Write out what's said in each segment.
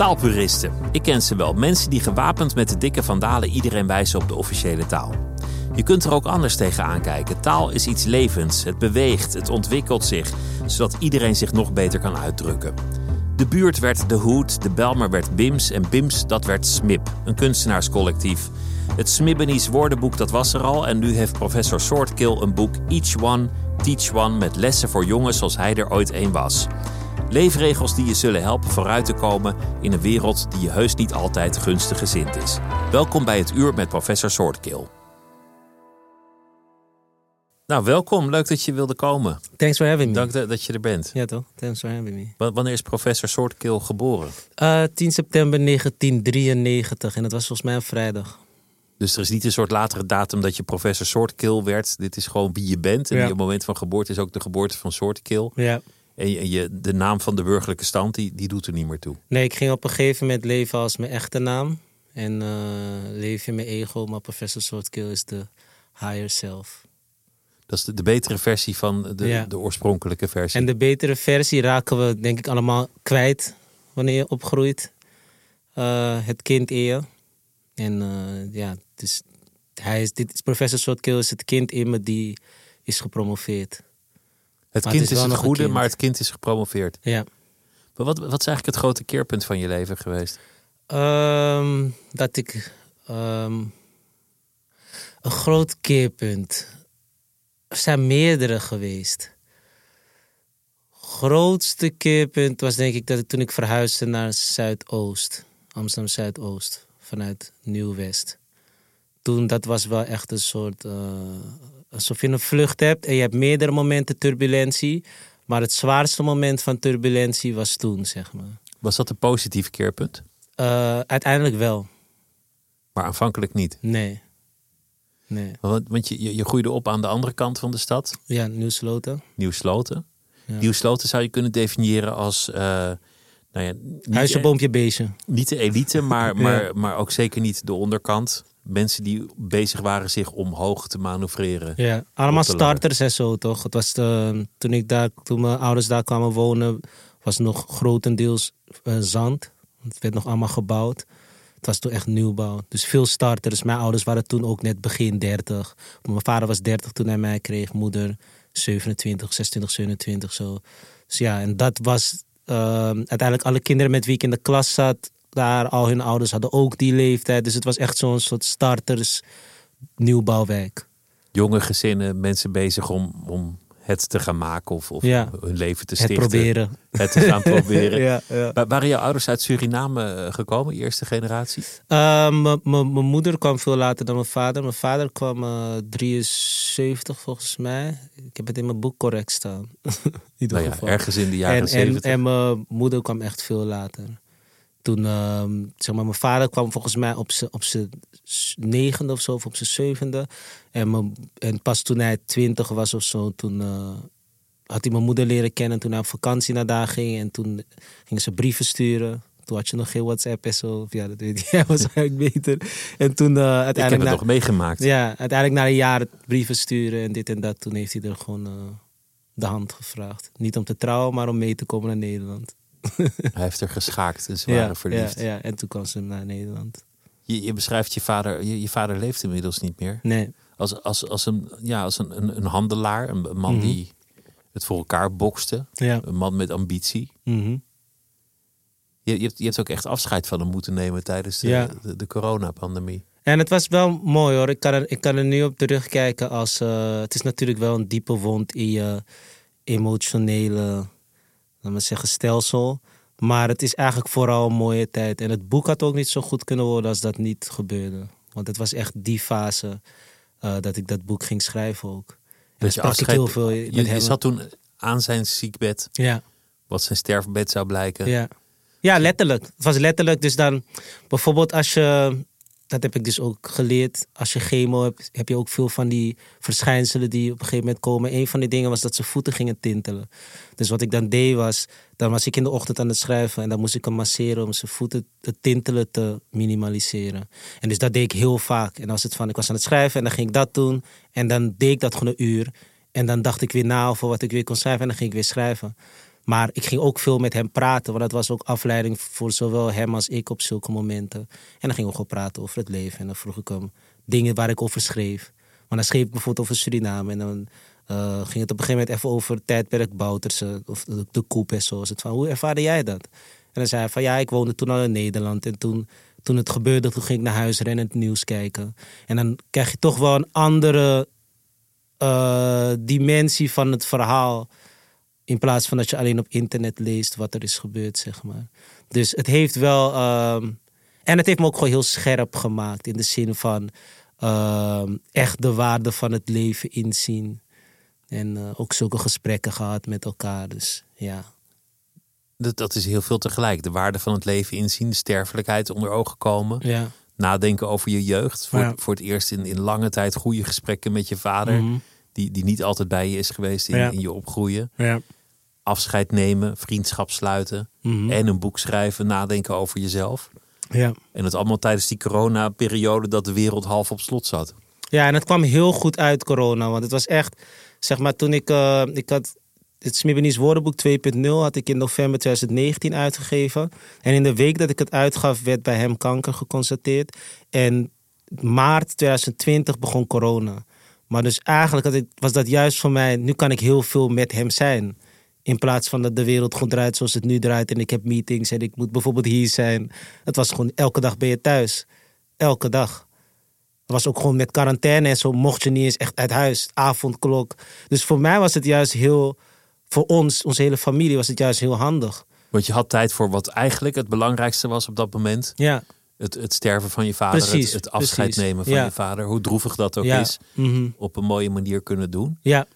Taalpuristen. Ik ken ze wel. Mensen die gewapend met de dikke vandalen iedereen wijzen op de officiële taal. Je kunt er ook anders tegen aankijken. Taal is iets levends. Het beweegt, het ontwikkelt zich, zodat iedereen zich nog beter kan uitdrukken. De buurt werd De Hoed, de Belmer werd Bims en Bims dat werd Smip, een kunstenaarscollectief. Het Smibbenies woordenboek dat was er al en nu heeft professor Soortkill een boek Each One, Teach One met lessen voor jongens zoals hij er ooit een was. Leefregels die je zullen helpen vooruit te komen in een wereld die je heus niet altijd gunstig gezind is. Welkom bij het uur met professor Soortkill. Nou, welkom. Leuk dat je wilde komen. Thanks for having me. Dank dat, dat je er bent. Ja toch? Thanks for having me. Wa- Wanneer is professor Soortkill geboren? Uh, 10 september 1993 en dat was volgens mij een vrijdag. Dus er is niet een soort latere datum dat je professor Soortkill werd. Dit is gewoon wie je bent. En Ja. je moment van geboorte is ook de geboorte van Soortkill. Ja. En je, de naam van de burgerlijke stand, die, die doet er niet meer toe. Nee, ik ging op een gegeven moment leven als mijn echte naam. En eh, leef in mijn ego, maar Professor Swordkill is de higher self. Dat is de, de betere versie van de, Ja. de oorspronkelijke versie. En de betere versie raken we denk ik allemaal kwijt wanneer je opgroeit. Eh, het kind in je. En eh, ja, dus hij is, dit is Professor Swordkill is het kind in me die is gepromoveerd. Het kind het is, het een goede, maar het kind is gepromoveerd. Ja. Maar wat, wat is eigenlijk het grote keerpunt van je leven geweest? Ehm, dat ik ehm, een groot keerpunt. Er zijn meerdere geweest. Grootste keerpunt was denk ik dat ik toen ik verhuisde naar Zuidoost, Amsterdam Zuidoost, vanuit Nieuw-West. Toen dat was wel echt een soort. eh, alsof je een vlucht hebt en je hebt meerdere momenten turbulentie. Maar het zwaarste moment van turbulentie was toen, zeg maar. Was dat een positief keerpunt? Eh, uiteindelijk wel. Maar aanvankelijk niet. Nee. Nee. Want, want je, je, je groeide op aan de andere kant van de stad, Ja, Nieuw-Sloten. Nieuw-Sloten. Ja. Nieuw-Sloten zou je kunnen definiëren als... eh, nou ja, niet, Huisje, boompje, beestje. niet de elite, maar, Ja. maar, maar ook zeker niet de onderkant. Mensen die bezig waren zich omhoog te manoeuvreren. Ja, allemaal starters en zo, toch? Het was de, toen, ik daar, toen mijn ouders daar kwamen wonen, was het nog grotendeels eh, zand. Het werd nog allemaal gebouwd. Het was toen echt nieuwbouw. Dus veel starters. Mijn ouders waren toen ook net begin 30. Mijn vader was 30 toen hij mij kreeg. Moeder 27, 26, 27 zo. Dus ja, en dat was eh, uiteindelijk alle kinderen met wie ik in de klas zat. Daar, al hun ouders hadden ook die leeftijd. Dus het was echt zo'n soort starters nieuwbouwwijk. Jonge gezinnen, mensen bezig om, om het te gaan maken of, of Ja. hun leven te Het stichten. proberen. Het te gaan proberen. ja, ja. Wa- Waren jouw ouders uit Suriname eh, gekomen, eerste generatie? Uh, m- m- Mijn moeder kwam veel later dan mijn vader. Mijn vader kwam eh 73 volgens mij. Ik heb het in mijn boek correct staan. in ieder Nou ja, geval. ergens in de jaren en, en, 70. en mijn moeder kwam echt veel later. Toen, ehm, zeg maar, mijn vader kwam volgens mij op zijn op negende of zo, of op zijn zevende. En, mijn, en pas toen hij twintig was of zo, toen eh, had hij mijn moeder leren kennen. Toen hij op vakantie naar daar ging. En toen gingen ze brieven sturen. Toen had je nog geen WhatsApp en zo. Of Ja, dat weet jij waarschijnlijk beter. En toen eh, Ik heb uiteindelijk... het na- nog meegemaakt. ja, uiteindelijk na een jaar brieven sturen en dit en dat. Toen heeft hij er gewoon eh, de hand gevraagd. Niet om te trouwen, maar om mee te komen naar Nederland. Hij heeft er geschaakt en ze waren ja, verliefd. Ja, en toen kwam ze naar Nederland. Je, je beschrijft je vader, je, je vader leeft inmiddels niet meer. Nee. Als, als, als, een, ja, als een, een, een handelaar, een, een man Mhm. die het voor elkaar bokste. Ja. Een man met ambitie. Mhm. Je, je, hebt, je hebt ook echt afscheid van hem moeten nemen tijdens de, Ja. de, de coronapandemie. En het was wel mooi hoor. Ik kan er, ik kan er nu op terugkijken als... eh, het is natuurlijk wel een diepe wond in je emotionele, laat maar zeggen, stelsel. Maar het is eigenlijk vooral een mooie tijd. En het boek had ook niet zo goed kunnen worden als dat niet gebeurde. Want het was echt die fase eh, dat ik dat boek ging schrijven ook. Dan sprak ik heel veel je, je zat toen aan zijn ziekbed, Ja. wat zijn sterfbed zou blijken. Ja. ja, letterlijk. Het was letterlijk. Dus dan bijvoorbeeld als je, dat heb ik dus ook geleerd, als je chemo hebt, heb je ook veel van die verschijnselen die op een gegeven moment komen. Een van die dingen was dat zijn voeten gingen tintelen. Dus wat ik dan deed was, dan was ik in de ochtend aan het schrijven en dan moest ik hem masseren om zijn voeten, het tintelen te minimaliseren. En dus dat deed ik heel vaak. En was het van, ik was aan het schrijven en dan ging ik dat doen en dan deed ik dat gewoon een uur. En dan dacht ik weer na over wat ik weer kon schrijven en dan ging ik weer schrijven. Maar ik ging ook veel met hem praten, want dat was ook afleiding voor zowel hem als ik op zulke momenten. En dan gingen we gewoon praten over het leven. En dan vroeg ik hem dingen waar ik over schreef. Maar dan schreef ik bijvoorbeeld over Suriname. En dan eh, ging het op een gegeven moment even over tijdperk Bouterse. Of de, de koep en zo. Het van, hoe ervaarde jij dat? En dan zei hij van, ja, ik woonde toen al in Nederland. En toen, toen het gebeurde, toen ging ik naar huis rennen en het nieuws kijken. En dan krijg je toch wel een andere eh, dimensie van het verhaal. In plaats van dat je alleen op internet leest wat er is gebeurd, zeg maar. Dus het heeft wel. ehm, en het heeft me ook gewoon heel scherp gemaakt. In de zin van ehm, echt de waarde van het leven inzien. En eh, ook zulke gesprekken gehad met elkaar. Dus ja. Dat, dat is heel veel tegelijk. De waarde van het leven inzien, de sterfelijkheid onder ogen komen. Ja. Nadenken over je jeugd. Voor, Ja. voor het eerst in, in lange tijd goede gesprekken met je vader. Mhm. Die, die niet altijd bij je is geweest in, Ja. in je opgroeien. Ja. Afscheid nemen, vriendschap sluiten. Mhm. En een boek schrijven, nadenken over jezelf. ja. En het allemaal tijdens die coronaperiode dat de wereld half op slot zat. Ja, en het kwam heel goed uit corona. Want het was echt, zeg maar, toen ik, eh, ik had het Smibbenies woordenboek 2.0 had ik in november 2019 uitgegeven. En in de week dat ik het uitgaf, werd bij hem kanker geconstateerd. En maart 2020 begon corona. Maar dus eigenlijk was dat juist voor mij, nu kan ik heel veel met hem zijn. In plaats van dat de wereld gewoon draait zoals het nu draait. En ik heb meetings en ik moet bijvoorbeeld hier zijn. Het was gewoon, elke dag ben je thuis. Elke dag. Het was ook gewoon met quarantaine en zo mocht je niet eens echt uit huis. Avondklok. Dus voor mij was het juist heel, voor ons, onze hele familie, was het juist heel handig. Want je had tijd voor wat eigenlijk het belangrijkste was op dat moment. Ja, Het, het sterven van je vader, Precies, het, het afscheid precies. nemen van Ja. je vader. Hoe droevig dat ook ja. is. mhm, Op een mooie manier kunnen doen. ja.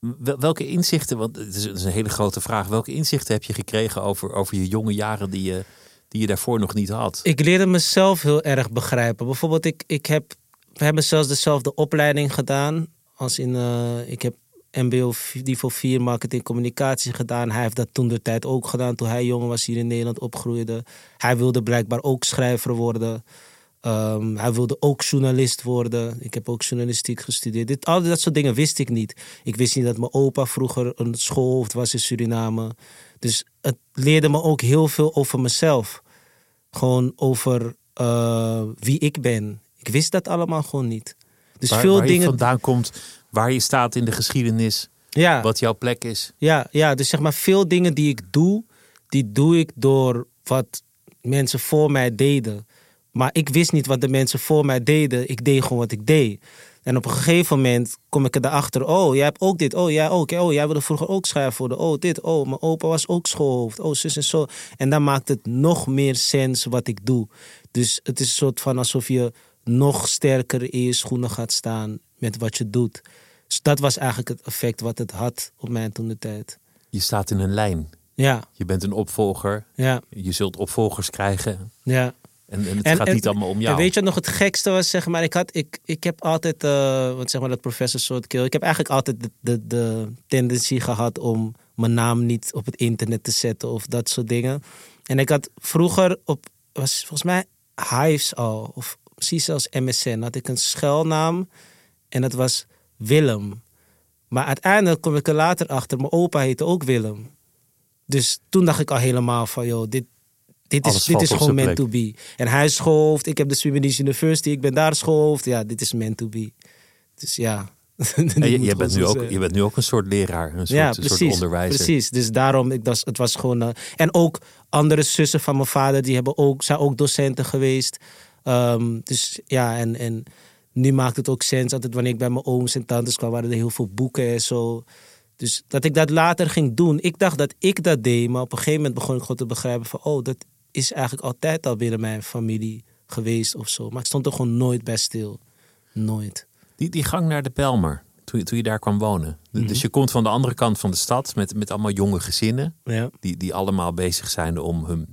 Wel- Welke inzichten, want het is, een hele grote vraag. Welke inzichten heb je gekregen over, over je jonge jaren die je, die je daarvoor nog niet had? Ik leerde mezelf heel erg begrijpen. Bijvoorbeeld, ik, ik heb, we hebben zelfs dezelfde opleiding gedaan. Als in, eh, ik heb MBO niveau 4 marketing communicatie gedaan. Hij heeft dat toen de tijd ook gedaan toen hij jong was hier in Nederland opgroeide. Hij wilde blijkbaar ook schrijver worden. Ehm, hij wilde ook journalist worden. Ik heb ook journalistiek gestudeerd. Dit, al dat soort dingen wist ik niet. Ik wist niet dat mijn opa vroeger een schoolhoofd was in Suriname. Dus het leerde me ook heel veel over mezelf. Gewoon over eh, wie ik ben. Ik wist dat allemaal gewoon niet. Dus waar, veel waar je dingen. vandaan komt, waar je staat in de geschiedenis, Ja, wat jouw plek is. ja, ja, dus zeg maar veel dingen die ik doe, die doe ik door wat mensen voor mij deden. Maar ik wist niet wat de mensen voor mij deden. Ik deed gewoon wat ik deed. En op een gegeven moment kom ik erachter. Oh, jij hebt ook dit. Oh, jij ook. Oh, jij wilde vroeger ook schrijven worden. Oh, dit. Oh, mijn opa was ook schoolhoofd. Oh, zus en zo. En dan maakt het nog meer sens wat ik doe. Dus het is een soort van alsof je nog sterker in je schoenen gaat staan met wat je doet. Dus dat was eigenlijk het effect wat het had op mij toen de tijd. Je staat in een lijn. Ja, Je bent een opvolger. ja, Je zult opvolgers krijgen. ja. En, en het En- gaat en- niet allemaal om jou. Weet je wat nog het gekste was, zeg maar, ik, had, ik, ik heb altijd, want zeg maar dat professor Soortkill, ik heb eigenlijk altijd de, de, de tendency gehad om mijn naam niet op het internet te zetten of dat soort dingen. En ik had vroeger op, was volgens mij Hives al, of misschien zelfs MSN, had ik een schuilnaam en dat was Willem. Maar uiteindelijk kom ik er later achter, mijn opa heette ook Willem. Dus toen dacht ik al helemaal van, joh, dit, dit is, dit is gewoon meant to be. En hij is schoolhoofd, ik heb de Swedish University, ik ben daar schoolhoofd. Ja, dit is meant to be. Dus ja. En je, bent nu ook, zijn. je bent nu ook een soort leraar, een soort, ja, een soort precies, onderwijzer. Precies, dus daarom, ik, dat, het was gewoon... eh, en ook andere zussen van mijn vader, die hebben ook, zijn ook docenten geweest. Ehm, dus ja, en, en nu maakt het ook sens. Altijd wanneer ik bij mijn ooms en tantes kwam, waren er heel veel boeken en zo. Dus dat ik dat later ging doen. Ik dacht dat ik dat deed, maar op een gegeven moment begon ik gewoon te begrijpen van... oh, dat is eigenlijk altijd al binnen mijn familie geweest of zo. Maar ik stond er gewoon nooit bij stil. Nooit. Die, die gang naar de Pelmer, toen, je- toen je daar kwam wonen. Mhm. Dus je komt van de andere kant van de stad met, met allemaal jonge gezinnen. Ja. Die, die allemaal bezig zijn om hun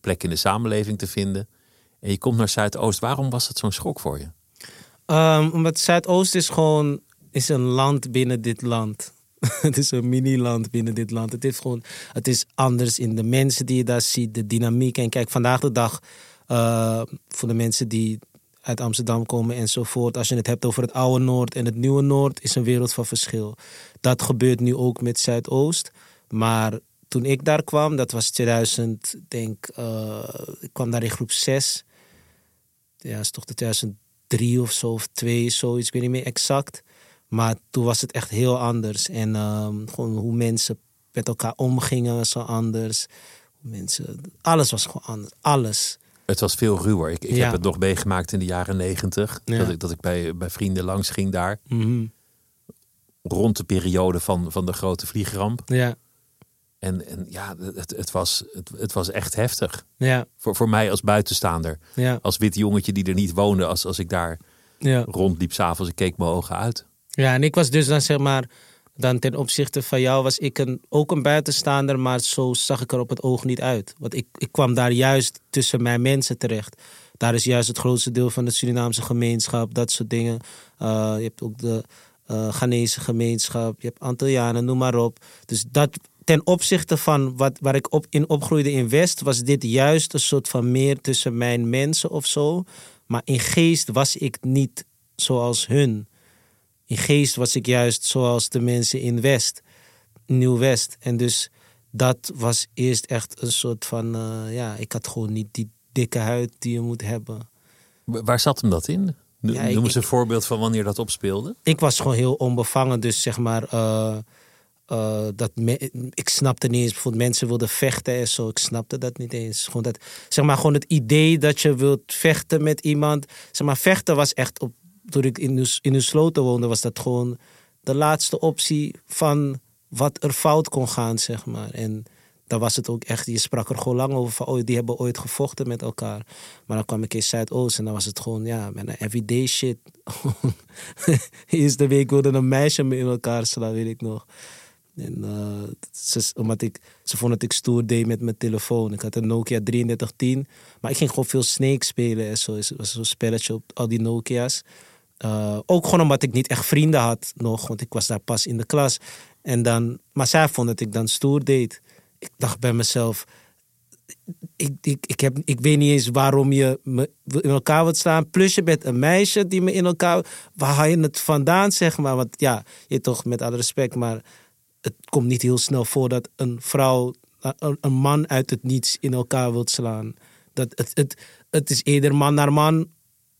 plek in de samenleving te vinden. En je komt naar Zuidoost. Waarom was het zo'n schok voor je? Ehm, omdat Zuidoost is gewoon is een land binnen dit land. het is een mini-land binnen dit land. Het is gewoon, het is anders in de mensen die je daar ziet, de dynamiek. En kijk, vandaag de dag, eh, voor de mensen die uit Amsterdam komen enzovoort. Als je het hebt over het oude Noord en het nieuwe Noord, is een wereld van verschil. Dat gebeurt nu ook met Zuidoost. Maar toen ik daar kwam, dat was 2000, denk eh, ik kwam daar in groep 6. Ja, is toch de 2003 of zo, of 2, zoiets, ik weet niet meer exact. Maar toen was het echt heel anders. En ehm, gewoon hoe mensen met elkaar omgingen was zo anders. Hoe Mensen, alles was gewoon anders. Alles. Het was veel ruwer. Ik, ik Ja. heb het nog meegemaakt in de jaren negentig. Ja. Dat ik, dat ik bij, bij vrienden langs ging daar. Mhm. Rond de periode van, van de grote vliegramp. Ja, En, en ja, het, het, was, het, het was echt heftig. ja, Voor, voor mij als buitenstaander. ja, Als wit jongetje die er niet woonde. Als, als ik daar ja. rondliep s'avonds. Ik keek mijn ogen uit. Ja, en ik was dus dan zeg maar, dan ten opzichte van jou was ik een, ook een buitenstaander, maar zo zag ik er op het oog niet uit. Want ik, ik kwam daar juist tussen mijn mensen terecht. Daar is juist het grootste deel van de Surinaamse gemeenschap, dat soort dingen. Uh, je hebt ook de uh, Ghanese gemeenschap, je hebt Antillianen, noem maar op. Dus dat ten opzichte van wat, waar ik op, in opgroeide in West, was dit juist een soort van meer tussen mijn mensen of zo. Maar in geest was ik niet zoals hun. In geest was ik juist zoals de mensen in West, Nieuw-West. En dus dat was eerst echt een soort van, uh, ja, ik had gewoon niet die dikke huid die je moet hebben. Waar zat hem dat in? Ja, noem eens een voorbeeld van wanneer dat opspeelde. Ik was gewoon heel onbevangen, dus zeg maar, uh, uh, dat me, ik snapte niet eens, bijvoorbeeld mensen wilden vechten en zo, ik snapte dat niet eens. Gewoon dat, zeg maar, gewoon het idee dat je wilt vechten met iemand, zeg maar, vechten was echt op toen ik in in sloten woonde, was dat gewoon de laatste optie van wat er fout kon gaan, zeg maar. En dan was het ook echt, je sprak er gewoon lang over van, oh, die hebben ooit gevochten met elkaar. Maar dan kwam ik in Zuidoost en dan was het gewoon, ja, met een everyday shit. Eerste week wilde een meisje me in elkaar slaan, weet ik nog. En uh, ze, omdat ik, ze vond dat ik stoer deed met mijn telefoon. Ik had een Nokia 3310, maar ik ging gewoon veel Snake spelen en zo. Het was zo'n spelletje op al die Nokia's. Uh, ook gewoon omdat ik niet echt vrienden had nog, want ik was daar pas in de klas. En dan, maar zij vond dat ik dan stoer deed. Ik dacht bij mezelf, ik, ik, ik, heb, ik weet niet eens waarom je me in elkaar wilt staan. Plus je bent een meisje die me in elkaar... Waar haal je het vandaan, zeg maar? Want ja, je toch met alle respect, maar het komt niet heel snel voor dat een vrouw, een, een man uit het niets in elkaar wilt slaan. Dat het, het, het is eerder man naar man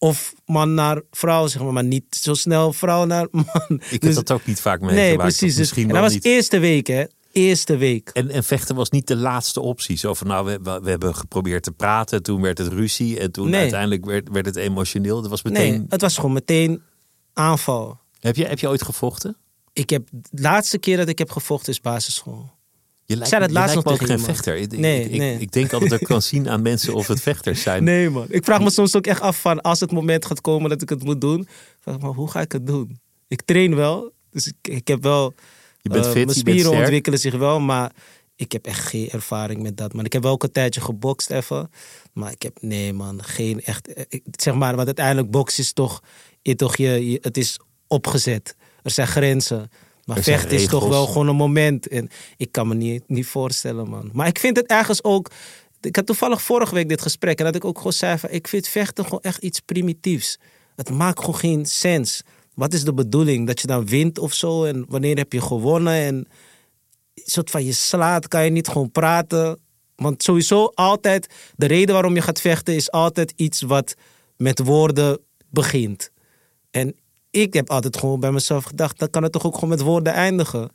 of man naar vrouw, zeg maar, maar niet zo snel vrouw naar man. Ik heb dus, dat ook niet vaak meegemaakt. Nee, precies. Dus, en dat was niet. eerste week, hè? Eerste week. En, en, vechten was niet de laatste optie. Zo van, nou, we, we hebben geprobeerd te praten, toen werd het ruzie en toen nee. uiteindelijk werd, werd het emotioneel. Dat was meteen... Nee, het was gewoon meteen aanval. Heb je, heb je ooit gevochten? Ik heb, de laatste keer dat ik heb gevochten is basisschool. Je lijkt, zei dat laatst nog geen vechter. Ik, nee, ik, nee. Ik, ik, denk altijd dat ik kan zien aan mensen of het vechters zijn. Nee man, ik vraag me soms ook echt af van als het moment gaat komen dat ik het moet doen. Vraag maar hoe ga ik het doen? Ik train wel, dus ik, ik heb wel... Je bent uh, fit, mijn spieren ontwikkelen zich wel, maar ik heb echt geen ervaring met dat. Maar ik heb wel ook een tijdje gebokst even. Maar ik heb, nee man, geen echt... eh, zeg maar, want uiteindelijk boksen is toch... Je, toch je, je, het is opgezet. Er zijn grenzen. Maar vechten is toch wel gewoon een moment. En ik kan me niet, niet voorstellen, man. Maar ik vind het ergens ook... Ik had toevallig vorige week dit gesprek. En dat ik ook gewoon zei van... Ik vind vechten gewoon echt iets primitiefs. Het maakt gewoon geen sens. Wat is de bedoeling? Dat je dan wint of zo? En wanneer heb je gewonnen? En soort van je slaat, kan je niet gewoon praten? Want sowieso altijd, de reden waarom je gaat vechten is altijd iets wat met woorden begint. En ik heb altijd gewoon bij mezelf gedacht, dan kan het toch ook gewoon met woorden eindigen.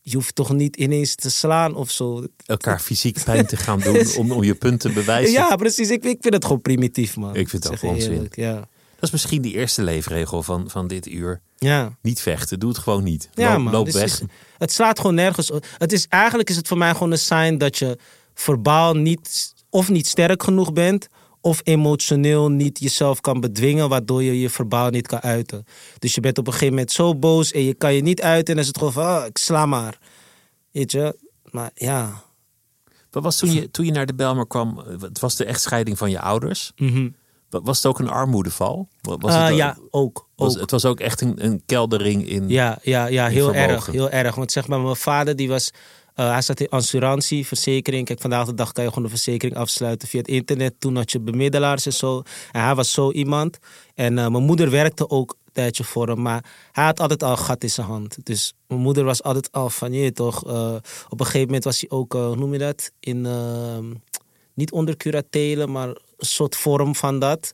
Je hoeft toch niet ineens te slaan of zo. Elkaar fysiek pijn te gaan doen om, om je punt te bewijzen. Ja, precies. Ik, ik vind het gewoon primitief, man. Ik vind je onzin. eerlijk, Ja. Dat is misschien die eerste leefregel van, van dit uur. Ja. Niet vechten, doe het gewoon niet. Ja, loop man. loop Dus weg. is- het slaat gewoon nergens op. Het is, eigenlijk is het voor mij gewoon een sign dat je verbaal niet, of niet sterk genoeg bent, of emotioneel niet jezelf kan bedwingen, waardoor je je verbaal niet kan uiten. Dus je bent op een gegeven moment zo boos en je kan je niet uiten en dan is het gewoon van, ah, ik sla maar. Weet je? Maar ja. Wat was toen je, toen je naar de Belmer kwam? eh, Het was de echtscheiding van je ouders. Wa- Was het ook een armoedeval? Wa- Was Ah, het, ook- ja, ook. was, ook. het was ook echt een, een keldering in. Ja, ja, ja heel erg. Heel erg. Want zeg maar, mijn vader die was. Eh, hij zat in assurantie, verzekering. Kijk, vandaag de dag kan je gewoon een verzekering afsluiten via het internet. Toen had je bemiddelaars en zo. Hij was zo iemand. En eh, mijn moeder werkte ook een tijdje voor hem. Maar hij had altijd al een gat in zijn hand. Dus mijn moeder was altijd al van, je toch. eh, op een gegeven moment was hij ook, hoe noem je dat? In, eh, niet onder curatelen, maar een soort vorm van dat.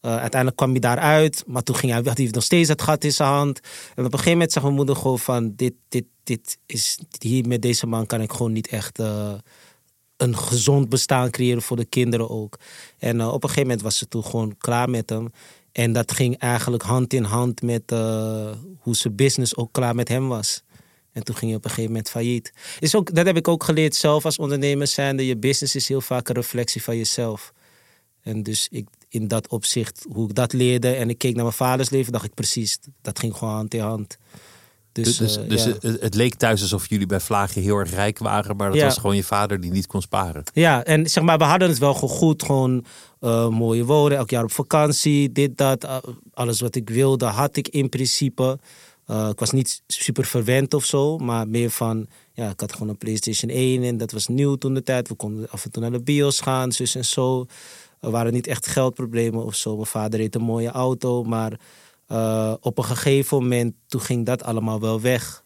Eh, uiteindelijk kwam hij daaruit, maar toen ging hij, had hij nog steeds het gat in zijn hand. En op een gegeven moment zag mijn moeder gewoon van, dit, dit, dit is, hier met deze man kan ik gewoon niet echt eh, een gezond bestaan creëren voor de kinderen ook. En eh, op een gegeven moment was ze toen gewoon klaar met hem. En dat ging eigenlijk hand in hand met hoe zijn business ook klaar met hem was. En toen ging je op een gegeven moment failliet. Is ook, dat heb ik ook geleerd zelf als ondernemer zijnde. Je business is heel vaak een reflectie van jezelf. En dus ik, in dat opzicht, hoe ik dat leerde en ik keek naar mijn vaders leven, dacht ik precies, dat ging gewoon hand in hand. Dus, Dus, eh, dus ja. het, het leek thuis alsof jullie bij Vlaagje heel erg rijk waren. Maar dat Ja. was gewoon je vader die niet kon sparen. Ja, en zeg maar, we hadden het wel goed. Gewoon eh, mooie woorden, elk jaar op vakantie, dit, dat. eh, alles wat ik wilde had ik in principe. Ik was niet super verwend of zo, maar meer van... Ja, ik had gewoon een PlayStation 1 en dat was nieuw toen de tijd. We konden af en toe naar de bios gaan, zus en zo. Er waren niet echt geldproblemen of zo. Mijn vader reed een mooie auto, maar eh, op een gegeven moment... toen ging dat allemaal wel weg.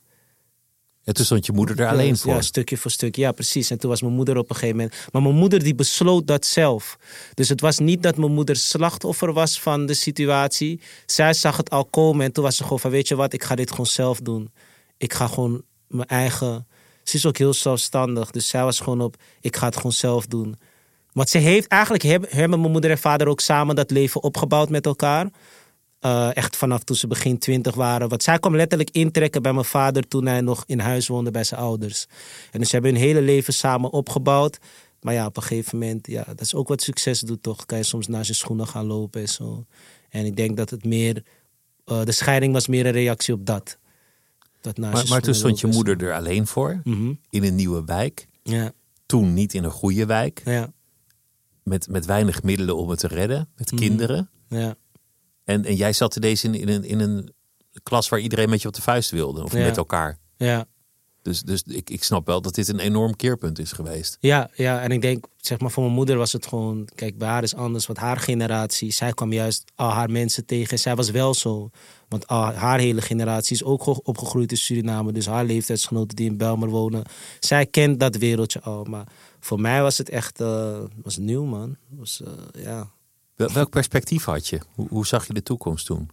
En toen stond je moeder er alleen voor. Ja, stukje voor stukje. Ja, precies. En toen was mijn moeder op een gegeven moment. Maar mijn moeder die besloot dat zelf. Dus het was niet dat mijn moeder slachtoffer was van de situatie. Zij zag het al komen en toen was ze gewoon van: Weet je wat, ik ga dit gewoon zelf doen. Ik ga gewoon mijn eigen. Ze is ook heel zelfstandig. Dus zij was gewoon op: Ik ga het gewoon zelf doen. Want ze heeft eigenlijk hebben, mijn moeder en vader ook samen dat leven opgebouwd met elkaar. Eh, echt vanaf toen ze begin twintig waren. Want zij kwam letterlijk intrekken bij mijn vader toen hij nog in huis woonde bij zijn ouders. En dus ze hebben hun hele leven samen opgebouwd. Maar ja, op een gegeven moment, ja, dat is ook wat succes doet toch. Kan je soms naast je schoenen gaan lopen en zo. En ik denk dat het meer, eh, de scheiding was meer een reactie op dat. dat naast Maar, je maar toen stond je moeder er alleen voor. Mhm. In een nieuwe wijk. Ja, Toen niet in een goede wijk. ja, Met, met weinig middelen om het te redden. Met Mhm. kinderen. ja. En, en jij zat ineens in, in, een, in een klas waar iedereen met je op de vuist wilde. Of Ja. met elkaar. ja. Dus, dus ik, ik snap wel dat dit een enorm keerpunt is geweest. Ja, ja, en ik denk, zeg maar, voor mijn moeder was het gewoon... Kijk, bij haar is anders, want haar generatie... Zij kwam juist al haar mensen tegen. Zij was wel zo. Want al haar hele generatie is ook ge- opgegroeid in Suriname. Dus haar leeftijdsgenoten die in Belmer wonen... Zij kent dat wereldje al. Maar voor mij was het echt... eh, was nieuw, man. Was, eh, ja... Wel- Welk perspectief had je? Hoe, hoe zag je de toekomst toen?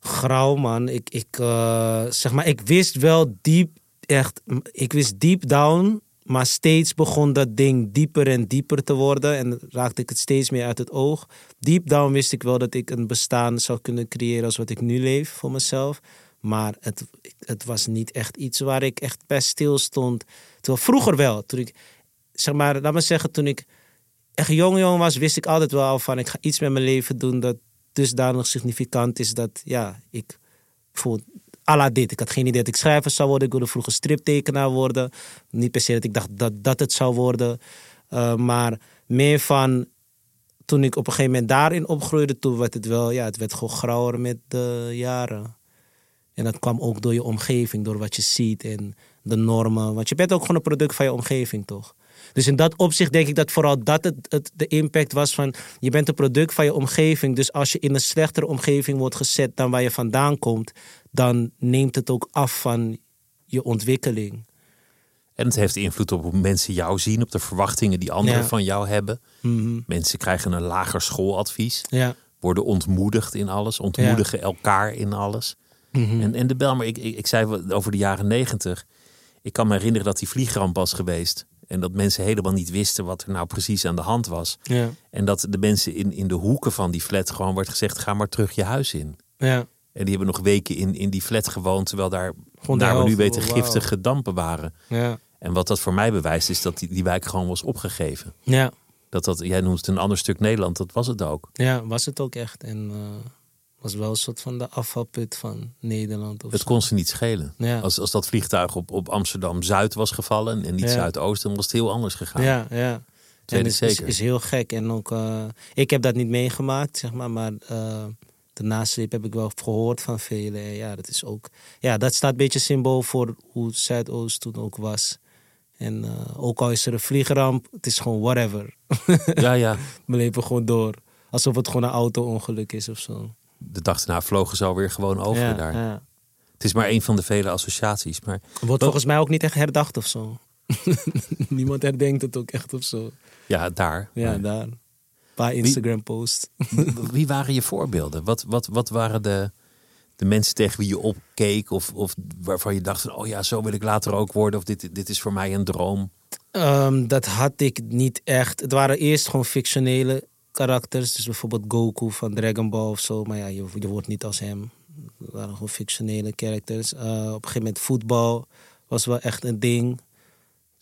grauw, man. Ik, ik, eh, zeg maar, ik wist wel diep, echt, ik wist deep down, maar steeds begon dat ding dieper en dieper te worden en raakte ik het steeds meer uit het oog. Deep down wist ik wel dat ik een bestaan zou kunnen creëren als wat ik nu leef voor mezelf. Maar het, het was niet echt iets waar ik echt bij stil stond. Terwijl vroeger wel, toen ik, zeg maar, laat me zeggen, toen ik echt jong jong was, wist ik altijd wel van ik ga iets met mijn leven doen dat dusdanig significant is dat ja, ik bijvoorbeeld à la dit. Ik had geen idee dat ik schrijver zou worden. Ik wilde vroeger striptekenaar worden. Niet per se dat ik dacht dat dat het zou worden. Uh, maar meer van toen ik op een gegeven moment daarin opgroeide, toen werd het wel, ja, het werd gewoon grauwer met de jaren. En dat kwam ook door je omgeving, door wat je ziet en de normen. Want je bent ook gewoon een product van je omgeving, toch? Dus in dat opzicht denk ik dat vooral dat het, het, de impact was van... je bent een product van je omgeving. Dus als je in een slechtere omgeving wordt gezet dan waar je vandaan komt... dan neemt het ook af van je ontwikkeling. En het heeft invloed op hoe mensen jou zien, op de verwachtingen die anderen Ja. van jou hebben. Mhm. Mensen krijgen een lager schooladvies, Ja. worden ontmoedigd in alles, ontmoedigen elkaar in alles. Mhm. En, en de Belmer, ik, ik, ik zei over de jaren negentig. Ik kan me herinneren dat die vliegramp was geweest. En dat mensen helemaal niet wisten wat er nou precies aan de hand was. ja. En dat de mensen in, in de hoeken van die flat gewoon werd gezegd: ga maar terug je huis in. Ja. En die hebben nog weken in, in die flat gewoond, terwijl daar, Gewoon naar we nu weten, giftige dampen waren. Ja. En wat dat voor mij bewijst, is dat die, die wijk gewoon was opgegeven. Ja. Dat dat, jij noemt het een ander stuk Nederland, dat was het ook. Ja, was het ook echt. En eh, was wel een soort van de afvalput van Nederland. Of Het zo. kon ze niet schelen. Ja. Als, als dat vliegtuig op, op Amsterdam Zuid was gevallen en niet Ja. Zuidoost, dan was het heel anders gegaan. Ja, ja. En ik is, is, heel gek. En ook, eh, ik heb dat niet meegemaakt, zeg maar. Maar eh de nasleep heb ik wel gehoord van velen. En ja, dat is ook... Ja, dat staat een beetje symbool voor hoe Zuidoost toen ook was. En eh, ook al is er een vliegramp, het is gewoon whatever. ja, ja. We leven gewoon door. Alsof het gewoon een auto-ongeluk is of zo. De dag daarna vlogen ze alweer gewoon over ja, daar. ja. Het is maar een van de vele associaties. Maar Wordt volgens mij ook niet echt herdacht of zo. Niemand herdenkt het ook echt of zo. ja, daar. Ja, Maar daar. Een paar Instagram-posts. Wie waren je voorbeelden? Wat, wat, wat waren de, de mensen tegen wie je opkeek? Of, of waarvan je dacht van, oh ja, zo wil ik later ook worden. Of dit, dit is voor mij een droom. Ehm, dat had ik niet echt. Het waren eerst gewoon fictionele karakters. Dus bijvoorbeeld Goku van Dragon Ball of zo. Maar ja, je, wordt niet als hem. Het waren gewoon fictionele characters. Eh, op een gegeven moment voetbal was wel echt een ding.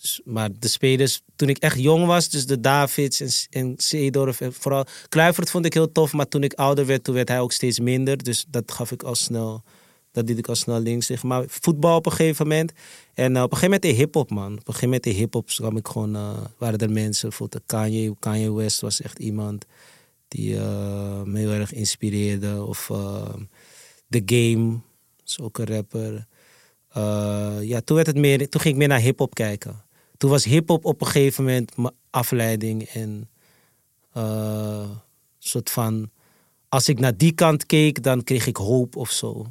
Dus- maar de spelers, toen ik echt jong was, dus de Davids en, en Seedorf en vooral... Kluivert vond ik heel tof, maar toen ik ouder werd, toen werd hij ook steeds minder. Dus dat gaf ik al snel, dat deed ik al snel links liggen. Maar voetbal op een gegeven moment. En eh, op een gegeven moment de hip-hop, man. Op een gegeven moment de hip-hop kwam ik gewoon, eh, waren er mensen, bijvoorbeeld Kanye, Kanye West was echt iemand die eh, me heel erg inspireerde. Of The Game, is ook een rapper. Ja, toen, werd het meer, toen ging ik meer naar hip-hop kijken. Toen was hip-hop op een gegeven moment mijn afleiding. En soort van. Als ik naar die kant keek, dan kreeg ik hoop of zo.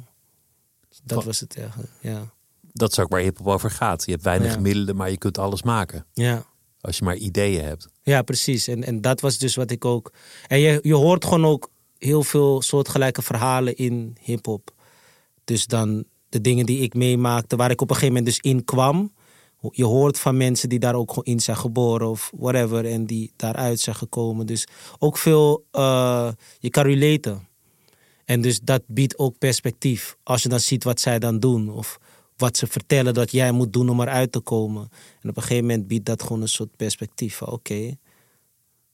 Dat Van- was het eigenlijk. Ja. Dat is ook waar hip-hop over gaat. Je hebt weinig Ja. middelen, maar je kunt alles maken. Ja. Als je maar ideeën hebt. Ja, precies. En, en dat was dus wat ik ook. En je, je hoort gewoon ook heel veel soortgelijke verhalen in hip-hop. Dus dan de dingen die ik meemaakte, waar ik op een gegeven moment dus in kwam. Je hoort van mensen die daar ook gewoon in zijn geboren of whatever. En die daaruit zijn gekomen. Dus ook veel, eh, je kan relaten. En dus dat biedt ook perspectief. Als je dan ziet wat zij dan doen. Of wat ze vertellen dat jij moet doen om eruit te komen. En op een gegeven moment biedt dat gewoon een soort perspectief. van Oké.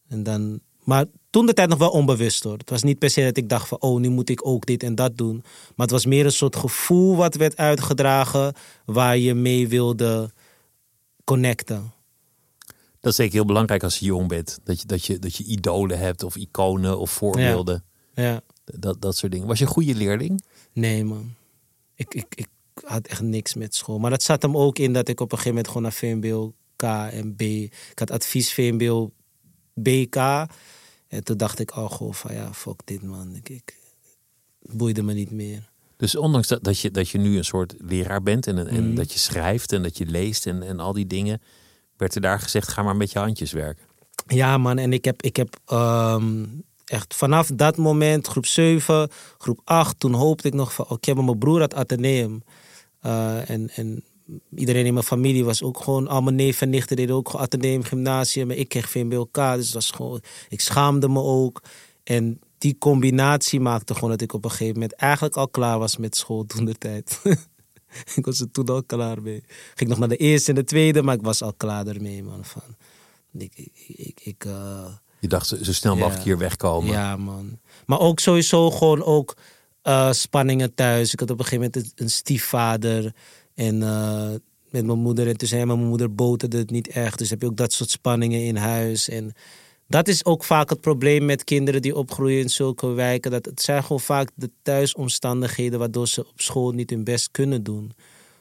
En dan... Maar toen de tijd nog wel onbewust hoor. Het was niet per se dat ik dacht van... Oh, nu moet ik ook dit en dat doen. Maar het was meer een soort gevoel wat werd uitgedragen... waar je mee wilde connecten. Dat is zeker heel belangrijk als je jong bent. Dat je, dat je, dat je idolen hebt of iconen of voorbeelden. Ja. Dat, dat soort dingen. Was je een goede leerling? Nee, man. Ik, ik, ik had echt niks met school. Maar dat zat hem ook in dat ik op een gegeven moment gewoon naar VMBO K en B. Ik had advies VMBO BK. En toen dacht ik al gewoon van ja, fuck dit man. Ik, ik, het boeide me niet meer. Dus ondanks dat, dat, je, dat je nu een soort leraar bent en, en Mhm. dat je schrijft en dat je leest en, en al die dingen, werd er daar gezegd: ga maar met je handjes werken. Ja, man. En ik heb, ik heb ehm, echt vanaf dat moment, groep 7, groep 8, toen hoopte ik nog van, oké, maar mijn broer had Atheneum. Eh, en, en iedereen in mijn familie was ook gewoon, al mijn neven en nichten deden ook Atheneum Gymnasium. Maar ik kreeg VMBOK, dus dat was gewoon, ik schaamde me ook. En die combinatie maakte gewoon dat ik op een gegeven moment eigenlijk al klaar was met school toen de tijd. ik was er toen al klaar mee. Ging nog naar de eerste en de tweede, maar ik was al klaar ermee, man. Van, ik, ik, ik, ik, eh, Je dacht zo, snel mogelijk Ja. hier wegkomen. ja, man. Maar ook sowieso gewoon ook eh, spanningen thuis. Ik had op een gegeven moment een, stiefvader. En eh, met mijn moeder. En toen zei mijn moeder boterde het niet echt. Dus heb je ook dat soort spanningen in huis. En dat is ook vaak het probleem met kinderen die opgroeien in zulke wijken. Dat het zijn gewoon vaak de thuisomstandigheden waardoor ze op school niet hun best kunnen doen.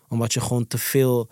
Omdat je gewoon te veel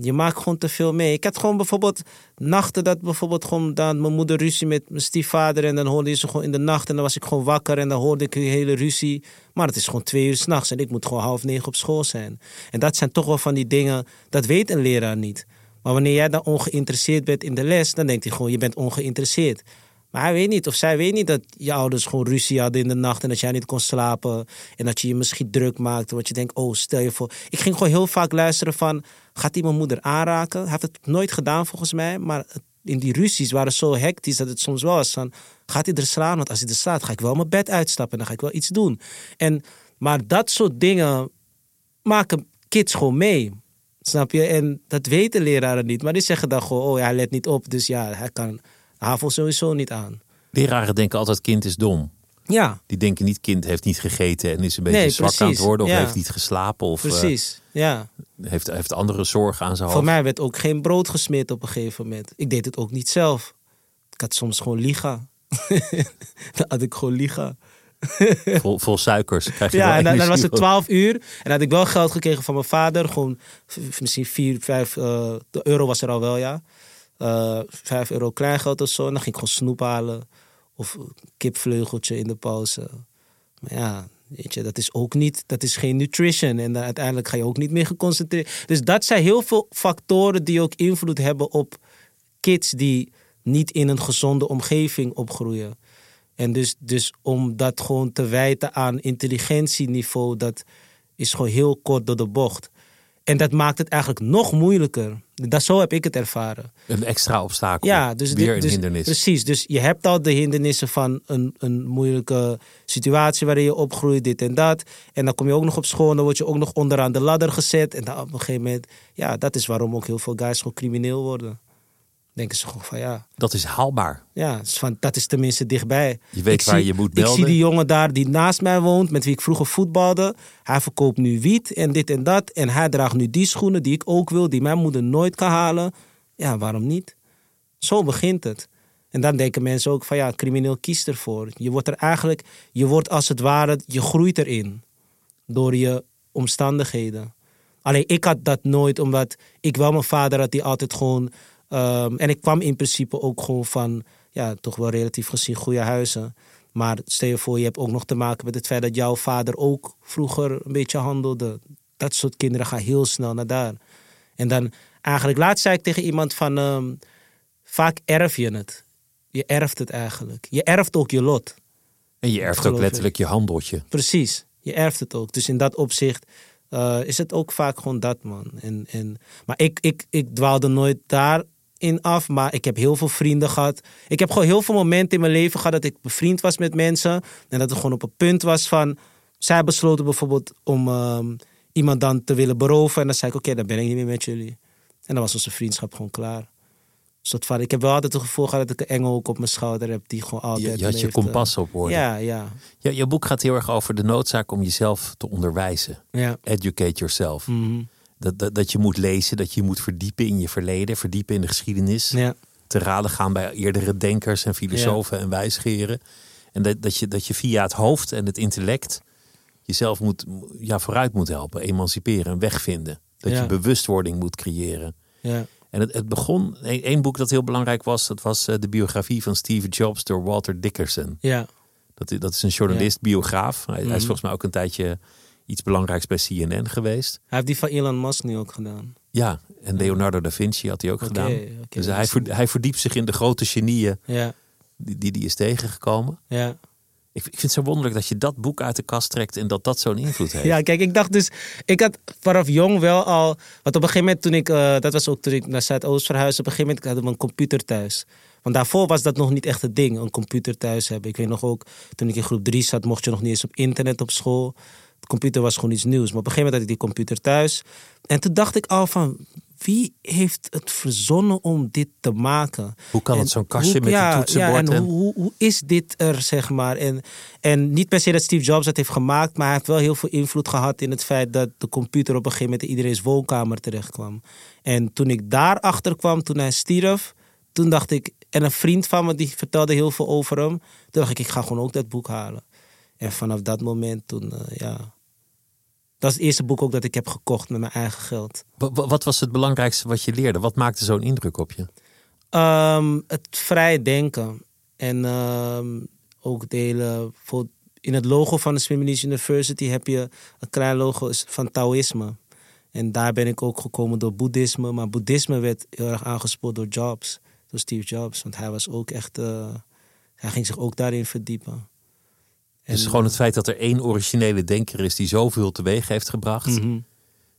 je maakt gewoon te veel mee. Ik had gewoon bijvoorbeeld nachten dat bijvoorbeeld gewoon dan mijn moeder ruzie met mijn stiefvader en dan hoorde je ze gewoon in de nacht en dan was ik gewoon wakker en dan hoorde ik die hele ruzie. Maar het is gewoon twee uur s'nachts en ik moet gewoon half negen op school zijn. En dat zijn toch wel van die dingen, dat weet een leraar niet. Maar wanneer jij dan ongeïnteresseerd bent in de les, dan denkt hij gewoon, je bent ongeïnteresseerd. Maar hij weet niet, of zij weet niet dat je ouders gewoon ruzie hadden in de nacht en dat jij niet kon slapen. En dat je je misschien druk maakte. Want je denkt, oh, stel je voor. Ik ging gewoon heel vaak luisteren van, gaat hij mijn moeder aanraken? Hij heeft het nooit gedaan volgens mij, maar in die ruzies waren zo hectisch dat het soms wel was van, gaat hij er slaan? Want als hij er slaat, ga ik wel mijn bed uitstappen en dan ga ik wel iets doen. En, maar dat soort dingen maken kids gewoon mee. Snap je? En dat weten leraren niet. Maar die zeggen dan gewoon, oh ja, hij let niet op. Dus ja, hij kan HAVO sowieso niet aan. Leraren denken altijd kind is dom. Ja. Die denken niet kind heeft niet gegeten en is een beetje Nee, zwak aan het worden. Of Ja. heeft niet geslapen. Of eh, Precies, ja. heeft, heeft andere zorgen aan zijn Voor hoofd. mij werd ook geen brood gesmeerd op een gegeven moment. Ik deed het ook niet zelf. Ik had soms gewoon liga. dan had ik gewoon liga. Vol, vol suikers. Krijg je Ja, en dan, dan was het op. 12 uur. En dan had ik wel geld gekregen van mijn vader. Gewoon misschien 4, 5 eh, de euro was er al wel, ja. Eh 5 euro kleingeld of zo. En dan ging ik gewoon snoep halen. Of kipvleugeltje in de pauze. Maar ja, weet je, dat is ook niet, dat is geen nutrition. En uiteindelijk ga je ook niet meer geconcentreerd. Dus dat zijn heel veel factoren die ook invloed hebben op kids die niet in een gezonde omgeving opgroeien. En dus, dus om dat gewoon te wijten aan intelligentieniveau, dat is gewoon heel kort door de bocht. En dat maakt het eigenlijk nog moeilijker. Dat, zo heb ik het ervaren. Een extra obstakel. Ja, dus, Weer dit- een dus- hindernis. Precies, dus je hebt al de hindernissen van een, een moeilijke situatie waarin je opgroeit, dit en dat. En dan kom je ook nog op school dan word je ook nog onderaan de ladder gezet. En dan op een gegeven moment, ja, dat is waarom ook heel veel guys gewoon crimineel worden. Denken ze gewoon van ja, Dat is haalbaar. ja, van, dat is tenminste dichtbij. Je weet Ik waar zie- je moet Ik melden. zie die jongen daar die naast mij woont, met wie ik vroeger voetbalde. Hij verkoopt nu wiet en dit en dat. En hij draagt nu die schoenen die ik ook wil, die mijn moeder nooit kan halen. Ja, waarom niet? Zo begint het. En dan denken mensen ook van ja, crimineel kiest ervoor. Je wordt er eigenlijk, je wordt als het ware, je groeit erin. Door je omstandigheden. Alleen ik had dat nooit, omdat ik wel mijn vader had die altijd gewoon. Ehm, en ik kwam in principe ook gewoon van, ja, toch wel relatief gezien goede huizen. Maar stel je voor, je hebt ook nog te maken met het feit dat jouw vader ook vroeger een beetje handelde. Dat soort kinderen gaan heel snel naar daar. En dan, eigenlijk, laatst zei ik tegen iemand van, ehm, vaak erf je het. Je erft het eigenlijk. Je erft ook je lot. En je erft ook letterlijk je handeltje. Precies, je erft het ook. Dus in dat opzicht eh, is het ook vaak gewoon dat, man. En, en, maar ik, ik, ik dwaalde nooit daarin af, maar ik heb heel veel vrienden gehad. Ik heb gewoon heel veel momenten in mijn leven gehad dat ik bevriend was met mensen. En dat het gewoon op een punt was van... Zij besloten bijvoorbeeld om ehm, iemand dan te willen beroven. En dan zei ik, oké, dan ben ik niet meer met jullie. En dan was onze vriendschap gewoon klaar. Soort van, ik heb wel altijd het gevoel gehad dat ik een engel ook op mijn schouder heb... die gewoon altijd... Je, je had je kompas op. Ja, ja, Ja, je boek gaat heel erg over de noodzaak om jezelf te onderwijzen. ja. Educate yourself. Mhm. Dat, dat, dat je moet lezen, dat je moet verdiepen in je verleden, verdiepen in de geschiedenis. Ja. Te raden gaan bij eerdere denkers en filosofen en wijsgeren. En dat, dat, je, dat je via het hoofd en het intellect jezelf moet, ja, vooruit moet helpen, emanciperen, een weg vinden. Dat Ja. je bewustwording moet creëren. Ja. En het, het begon, een- één boek dat heel belangrijk was, dat was eh, de biografie van Steve Jobs door Walter Dickerson. Ja. Dat, dat is een journalist, biograaf. Hij, hij is Mhm. volgens mij ook een tijdje iets belangrijks bij CNN geweest. Hij heeft die van Elon Musk nu ook gedaan. Ja, en Leonardo da Vinci had hij ook gedaan. dus hij, hij verdiept zich in de grote genieën Ja, die die, die is tegengekomen. ja. Ik, ik vind het zo wonderlijk dat je dat boek uit de kast trekt en dat dat zo'n invloed heeft. ja, kijk, ik dacht dus... Ik had vanaf jong wel al... Want op een gegeven moment toen ik... eh, dat was ook toen ik naar Zuidoost verhuisde. Op een gegeven moment hadden we een computer thuis. Want daarvoor was dat nog niet echt het ding. Een computer thuis hebben. Ik weet nog ook... Toen ik in groep 3 zat, mocht je nog niet eens op internet op school. De computer was gewoon iets nieuws. Maar op een gegeven moment had ik die computer thuis. En toen dacht ik al van... Wie heeft het verzonnen om dit te maken? Hoe kan het zo'n kastje hoe- met ja, een toetsenbord? Ja, en en, hoe, hoe, is dit er, zeg maar? En, en niet per se dat Steve Jobs dat heeft gemaakt, maar hij heeft wel heel veel invloed gehad in het feit dat de computer op een gegeven moment in iedereen's woonkamer terecht kwam. En toen ik daarachter kwam, toen hij stierf, toen dacht ik, en een vriend van me die vertelde heel veel over hem, toen dacht ik, ik ga gewoon ook dat boek halen. En vanaf dat moment, toen, eh, ja. Dat is het eerste boek ook dat ik heb gekocht met mijn eigen geld. Wa- wa- wat was het belangrijkste wat je leerde? Wat maakte zo'n indruk op je? Ehm, het vrij denken. En ehm, ook delen. In het logo van de Swimmer's University heb je een klein logo van Taoïsme. En daar ben ik ook gekomen door boeddhisme. Maar boeddhisme werd heel erg aangespoord door Jobs. Door Steve Jobs. Want hij was ook echt... eh, hij ging zich ook daarin verdiepen. Dus gewoon het feit dat er één originele denker is die zoveel teweeg heeft gebracht. Mhm.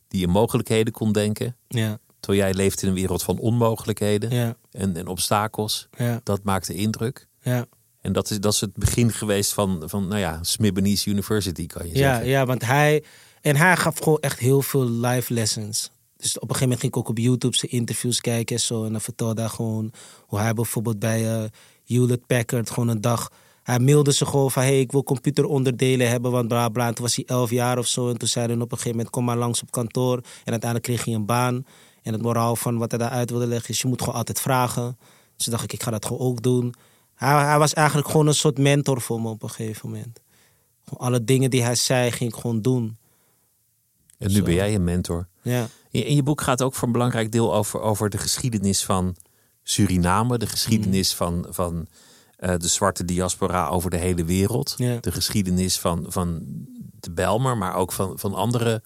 Die in mogelijkheden kon denken. Ja, Terwijl jij leeft in een wereld van onmogelijkheden ja, en, en obstakels. ja, Dat maakte indruk. ja. En dat is, dat is het begin geweest van, van nou ja, Smibbenies University, kan je Ja, zeggen. ja, want hij... En hij gaf gewoon echt heel veel live lessons. Dus op een gegeven moment ging ik ook op YouTube zijn interviews kijken en zo. En dan vertelde hij gewoon hoe hij bijvoorbeeld bij eh Hewlett Packard gewoon een dag... Hij mailde ze gewoon van, hey, ik wil computeronderdelen hebben, want bla bla. En toen was hij elf jaar of zo. En toen zei hij op een gegeven moment, kom maar langs op kantoor. En uiteindelijk kreeg hij een baan. En het moraal van wat hij daaruit wilde leggen is, je moet gewoon altijd vragen. Dus toen dacht ik, ik ga dat gewoon ook doen. Hij, hij was eigenlijk gewoon een soort mentor voor me op een gegeven moment. Gewoon alle dingen die hij zei, ging ik gewoon doen. En nu Zo. ben jij een mentor. Ja, In, je boek gaat ook voor een belangrijk deel over, over de geschiedenis van Suriname. De Mm. geschiedenis van, van eh, de zwarte diaspora over de hele wereld. Ja. De geschiedenis van, van de Belmer, maar ook van, van andere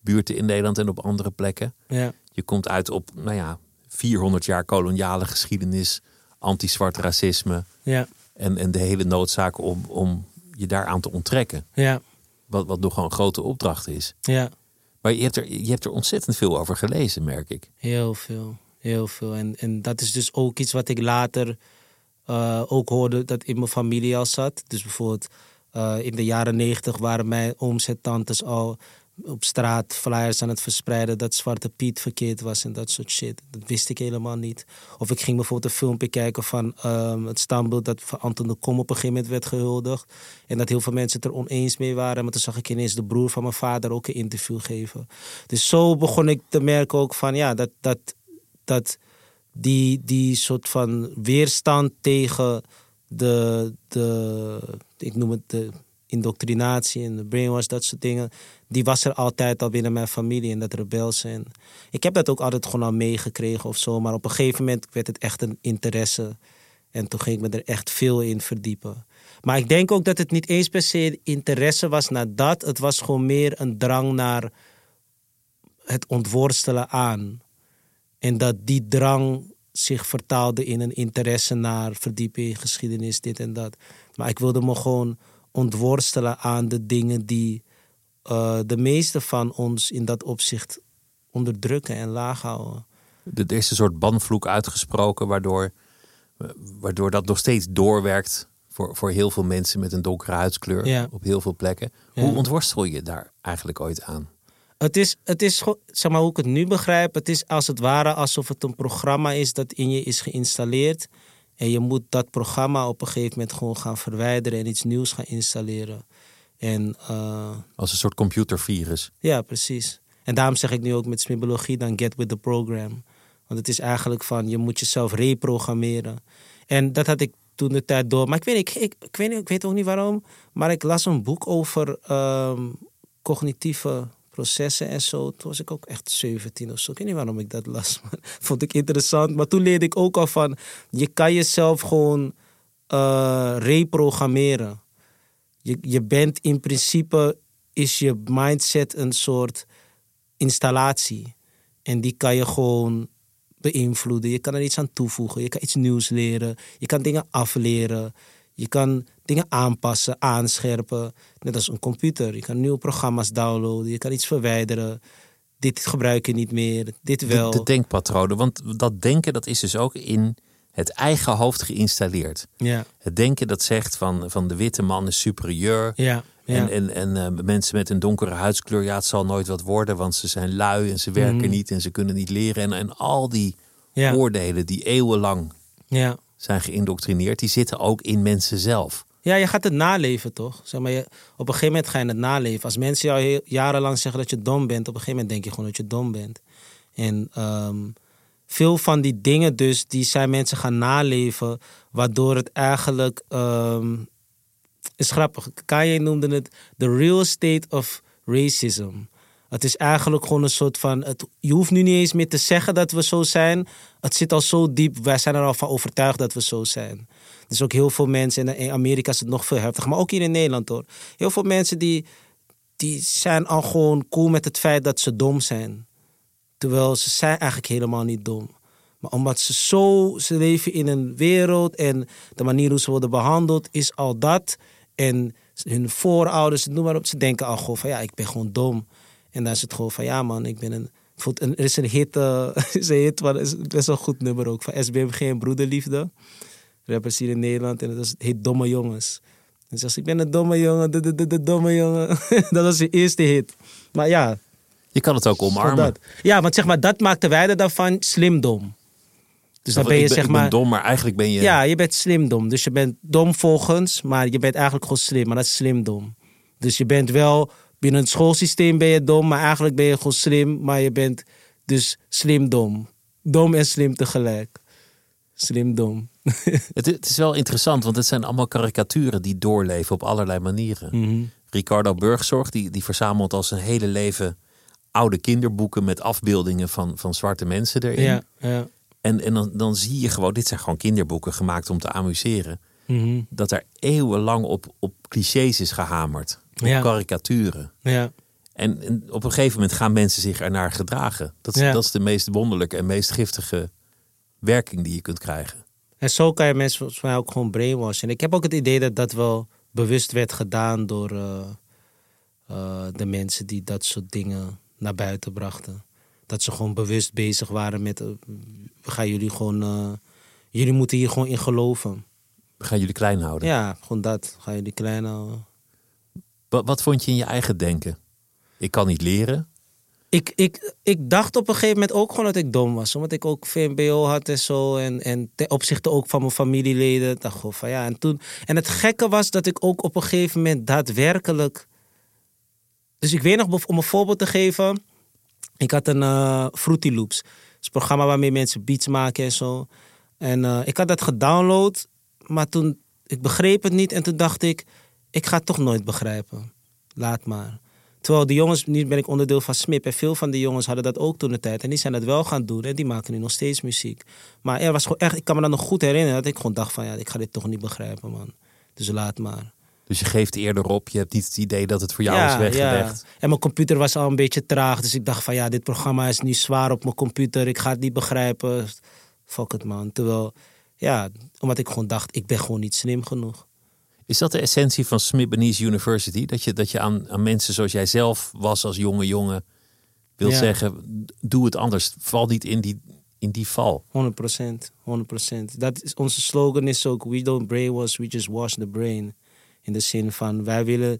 buurten in Nederland en op andere plekken. ja, Je komt uit op, nou ja, 400 jaar koloniale geschiedenis, anti-zwart racisme ja, en, en de hele noodzaak om, om je daaraan te onttrekken. ja, Wat, wat nogal een grote opdracht is. ja. Maar je hebt, er, je hebt er ontzettend veel over gelezen, merk ik. Heel veel, heel veel. En, en dat is dus ook iets wat ik later eh, ook hoorde dat in mijn familie al zat. Dus bijvoorbeeld eh, in de jaren negentig waren mijn ooms en tantes al op straat flyers aan het verspreiden dat Zwarte Piet verkeerd was en dat soort shit. Dat wist ik helemaal niet. Of ik ging bijvoorbeeld een filmpje kijken van ehm, het standbeeld dat van Anton de Kom op een gegeven moment werd gehuldigd. En dat heel veel mensen het er oneens mee waren. Maar toen zag ik ineens de broer van mijn vader ook een interview geven. Dus zo begon ik te merken ook van ja, dat, dat, dat die, die soort van weerstand tegen de, de, ik noem het de indoctrinatie en de brainwash, dat soort dingen, die was er altijd al binnen mijn familie en dat rebelse. En ik heb dat ook altijd gewoon al meegekregen of zo, maar op een gegeven moment werd het echt een interesse. En toen ging ik me er echt veel in verdiepen. Maar ik denk ook dat het niet eens per se interesse was naar dat. Het was gewoon meer een drang naar het ontworstelen aan. En dat die drang zich vertaalde in een interesse naar verdieping, geschiedenis, dit en dat. Maar ik wilde me gewoon ontworstelen aan de dingen die eh, de meeste van ons in dat opzicht onderdrukken en laag houden. Er is een soort banvloek uitgesproken, waardoor, waardoor dat nog steeds doorwerkt voor, voor heel veel mensen met een donkere huidskleur Ja. op heel veel plekken. Ja. Hoe ontworstel je daar eigenlijk ooit aan? Het is, het is zeg maar hoe ik het nu begrijp, het is als het ware alsof het een programma is dat in je is geïnstalleerd. En je moet dat programma op een gegeven moment gewoon gaan verwijderen en iets nieuws gaan installeren. En eh, Als een soort computervirus. ja, precies. En daarom zeg ik nu ook met smibbologie dan get with the program. Want het is eigenlijk van je moet jezelf reprogrammeren. En dat had ik toen de tijd door. Maar ik weet, ik, ik, ik weet, ik weet ook niet waarom. Maar ik las een boek over ehm, cognitieve processen en zo. Toen was ik ook echt 17 of zo. Ik weet niet waarom ik dat las. Maar vond ik interessant. Maar toen leerde ik ook al van... je kan jezelf gewoon eh, reprogrammeren. Je, je bent in principe... is je mindset een soort installatie. En die kan je gewoon beïnvloeden. Je kan er iets aan toevoegen. Je kan iets nieuws leren. Je kan dingen afleren. Je kan dingen aanpassen, aanscherpen. Net als een computer. Je kan nieuwe programma's downloaden. Je kan iets verwijderen. Dit gebruik je niet meer. Dit De, wel. de denkpatronen. Want dat denken dat is dus ook in het eigen hoofd geïnstalleerd. ja, Het denken dat zegt van, van de witte man is superieur. ja, ja. En, en, en eh, mensen met een donkere huidskleur, ja, het zal nooit wat worden, want ze zijn lui en ze werken Mhm. niet en ze kunnen niet leren. En, en al die oordelen die eeuwenlang ja. Zijn geïndoctrineerd, die zitten ook in mensen zelf. Ja, je gaat het naleven, toch? Zeg maar, je, op een gegeven moment ga je het naleven. Als mensen jou heel, jarenlang zeggen dat je dom bent, op een gegeven moment denk je gewoon dat je dom bent. En ehm, veel van die dingen dus, die zijn mensen gaan naleven, waardoor het eigenlijk... ehm, is grappig. Kanye noemde het the real state of racism. Het is eigenlijk gewoon een soort van. Je hoeft nu niet eens meer te zeggen dat we zo zijn. Het zit al zo diep. Wij zijn er al van overtuigd dat we zo zijn. Dus ook heel veel mensen. En in Amerika is het nog veel heftiger. Maar ook hier in Nederland hoor. Heel veel mensen die die zijn al gewoon cool met het feit dat ze dom zijn. Terwijl ze zijn eigenlijk helemaal niet dom. Maar omdat ze zo, ze leven in een wereld en de manier hoe ze worden behandeld is al dat. En hun voorouders, noem maar op, ze denken al gewoon van ja, ik ben gewoon dom. En dan is het gewoon van ja man, ik ben een... Er is een hit, uh, is een hit is best wel een goed nummer ook, van SBMG en Broederliefde. Rappers hier in Nederland en dat is, het heet Domme Jongens. En zegt ik ben een domme jongen, de, de, de, de domme jongen. dat was de eerste hit. Maar ja. Je kan het ook omarmen. Ja, want zeg maar, dat maakte wij er dan van slim dom. Dus dan ben je zeg maar. dom, maar eigenlijk ben je. Ja, je bent slim dom. Dus je bent dom volgens, maar je bent eigenlijk gewoon slim. Maar dat is slim dom. Dus je bent wel binnen het schoolsysteem ben je dom, maar eigenlijk ben je gewoon slim. Maar je bent dus slim dom. Dom en slim tegelijk. Slim dom. het, het, is wel interessant, want het zijn allemaal karikaturen die doorleven op allerlei manieren. Mm Ricardo Burgzorg, die, die verzamelt al zijn hele leven oude kinderboeken met afbeeldingen van, van zwarte mensen erin. Ja, ja. En, en dan, dan zie je gewoon, dit zijn gewoon kinderboeken gemaakt om te amuseren. Mhm. Dat er eeuwenlang op, op clichés is gehamerd. Op karikaturen. Ja. En, en, op een gegeven moment gaan mensen zich ernaar gedragen. Dat, is, dat is de meest wonderlijke en meest giftige werking die je kunt krijgen. En zo kan je mensen volgens mij ook gewoon brainwashen. En ik heb ook het idee dat dat wel bewust werd gedaan door uh, uh, de mensen die dat soort dingen naar buiten brachten. Dat ze gewoon bewust bezig waren met, uh, we gaan jullie gewoon, jullie moeten hier gewoon in geloven. We gaan jullie klein houden. Ja, gewoon dat. Gaan jullie klein houden. Wat, wat vond je in je eigen denken? Ik kan niet leren. Ik, ik, ik dacht op een gegeven moment ook gewoon dat ik dom was. Omdat ik ook VMBO had en zo. En, en ten opzichte ook van mijn familieleden. Dacht gewoon van ja. En, toen, en het gekke was dat ik ook op een gegeven moment daadwerkelijk. Dus ik weet nog, om een voorbeeld te geven. Ik had een uh, Fruity Loops. Dat is een programma waarmee mensen beats maken en zo. En uh, ik had dat gedownload. Maar toen, ik begreep het niet. En toen dacht ik, ik ga het toch nooit begrijpen. Laat maar. Terwijl de jongens, nu ben ik onderdeel van SMIP. En veel van die jongens hadden dat ook toen de tijd. En die zijn dat wel gaan doen. En die maken nu nog steeds muziek. Maar er was gewoon echt, ik kan me dan nog goed herinneren dat ik gewoon dacht van ja, ik ga dit toch niet begrijpen, man. Dus laat maar. Dus je geeft eerder op, je hebt niet het idee dat het voor jou is weggelegd. Ja. En mijn computer was al een beetje traag. Dus ik dacht van ja, dit programma is nu zwaar op mijn computer. Ik ga het niet begrijpen. Fuck het man. Terwijl, ja, omdat ik gewoon dacht, ik ben gewoon niet slim genoeg. Is dat de essentie van Smith Benese University? Dat je, dat je aan, aan mensen zoals jij zelf was als jonge jongen wil zeggen, doe het anders. Val niet in die, in die val. 100%. 100%. Dat is, onze slogan is ook, we don't brainwash, we just wash the brain. In de zin van, wij willen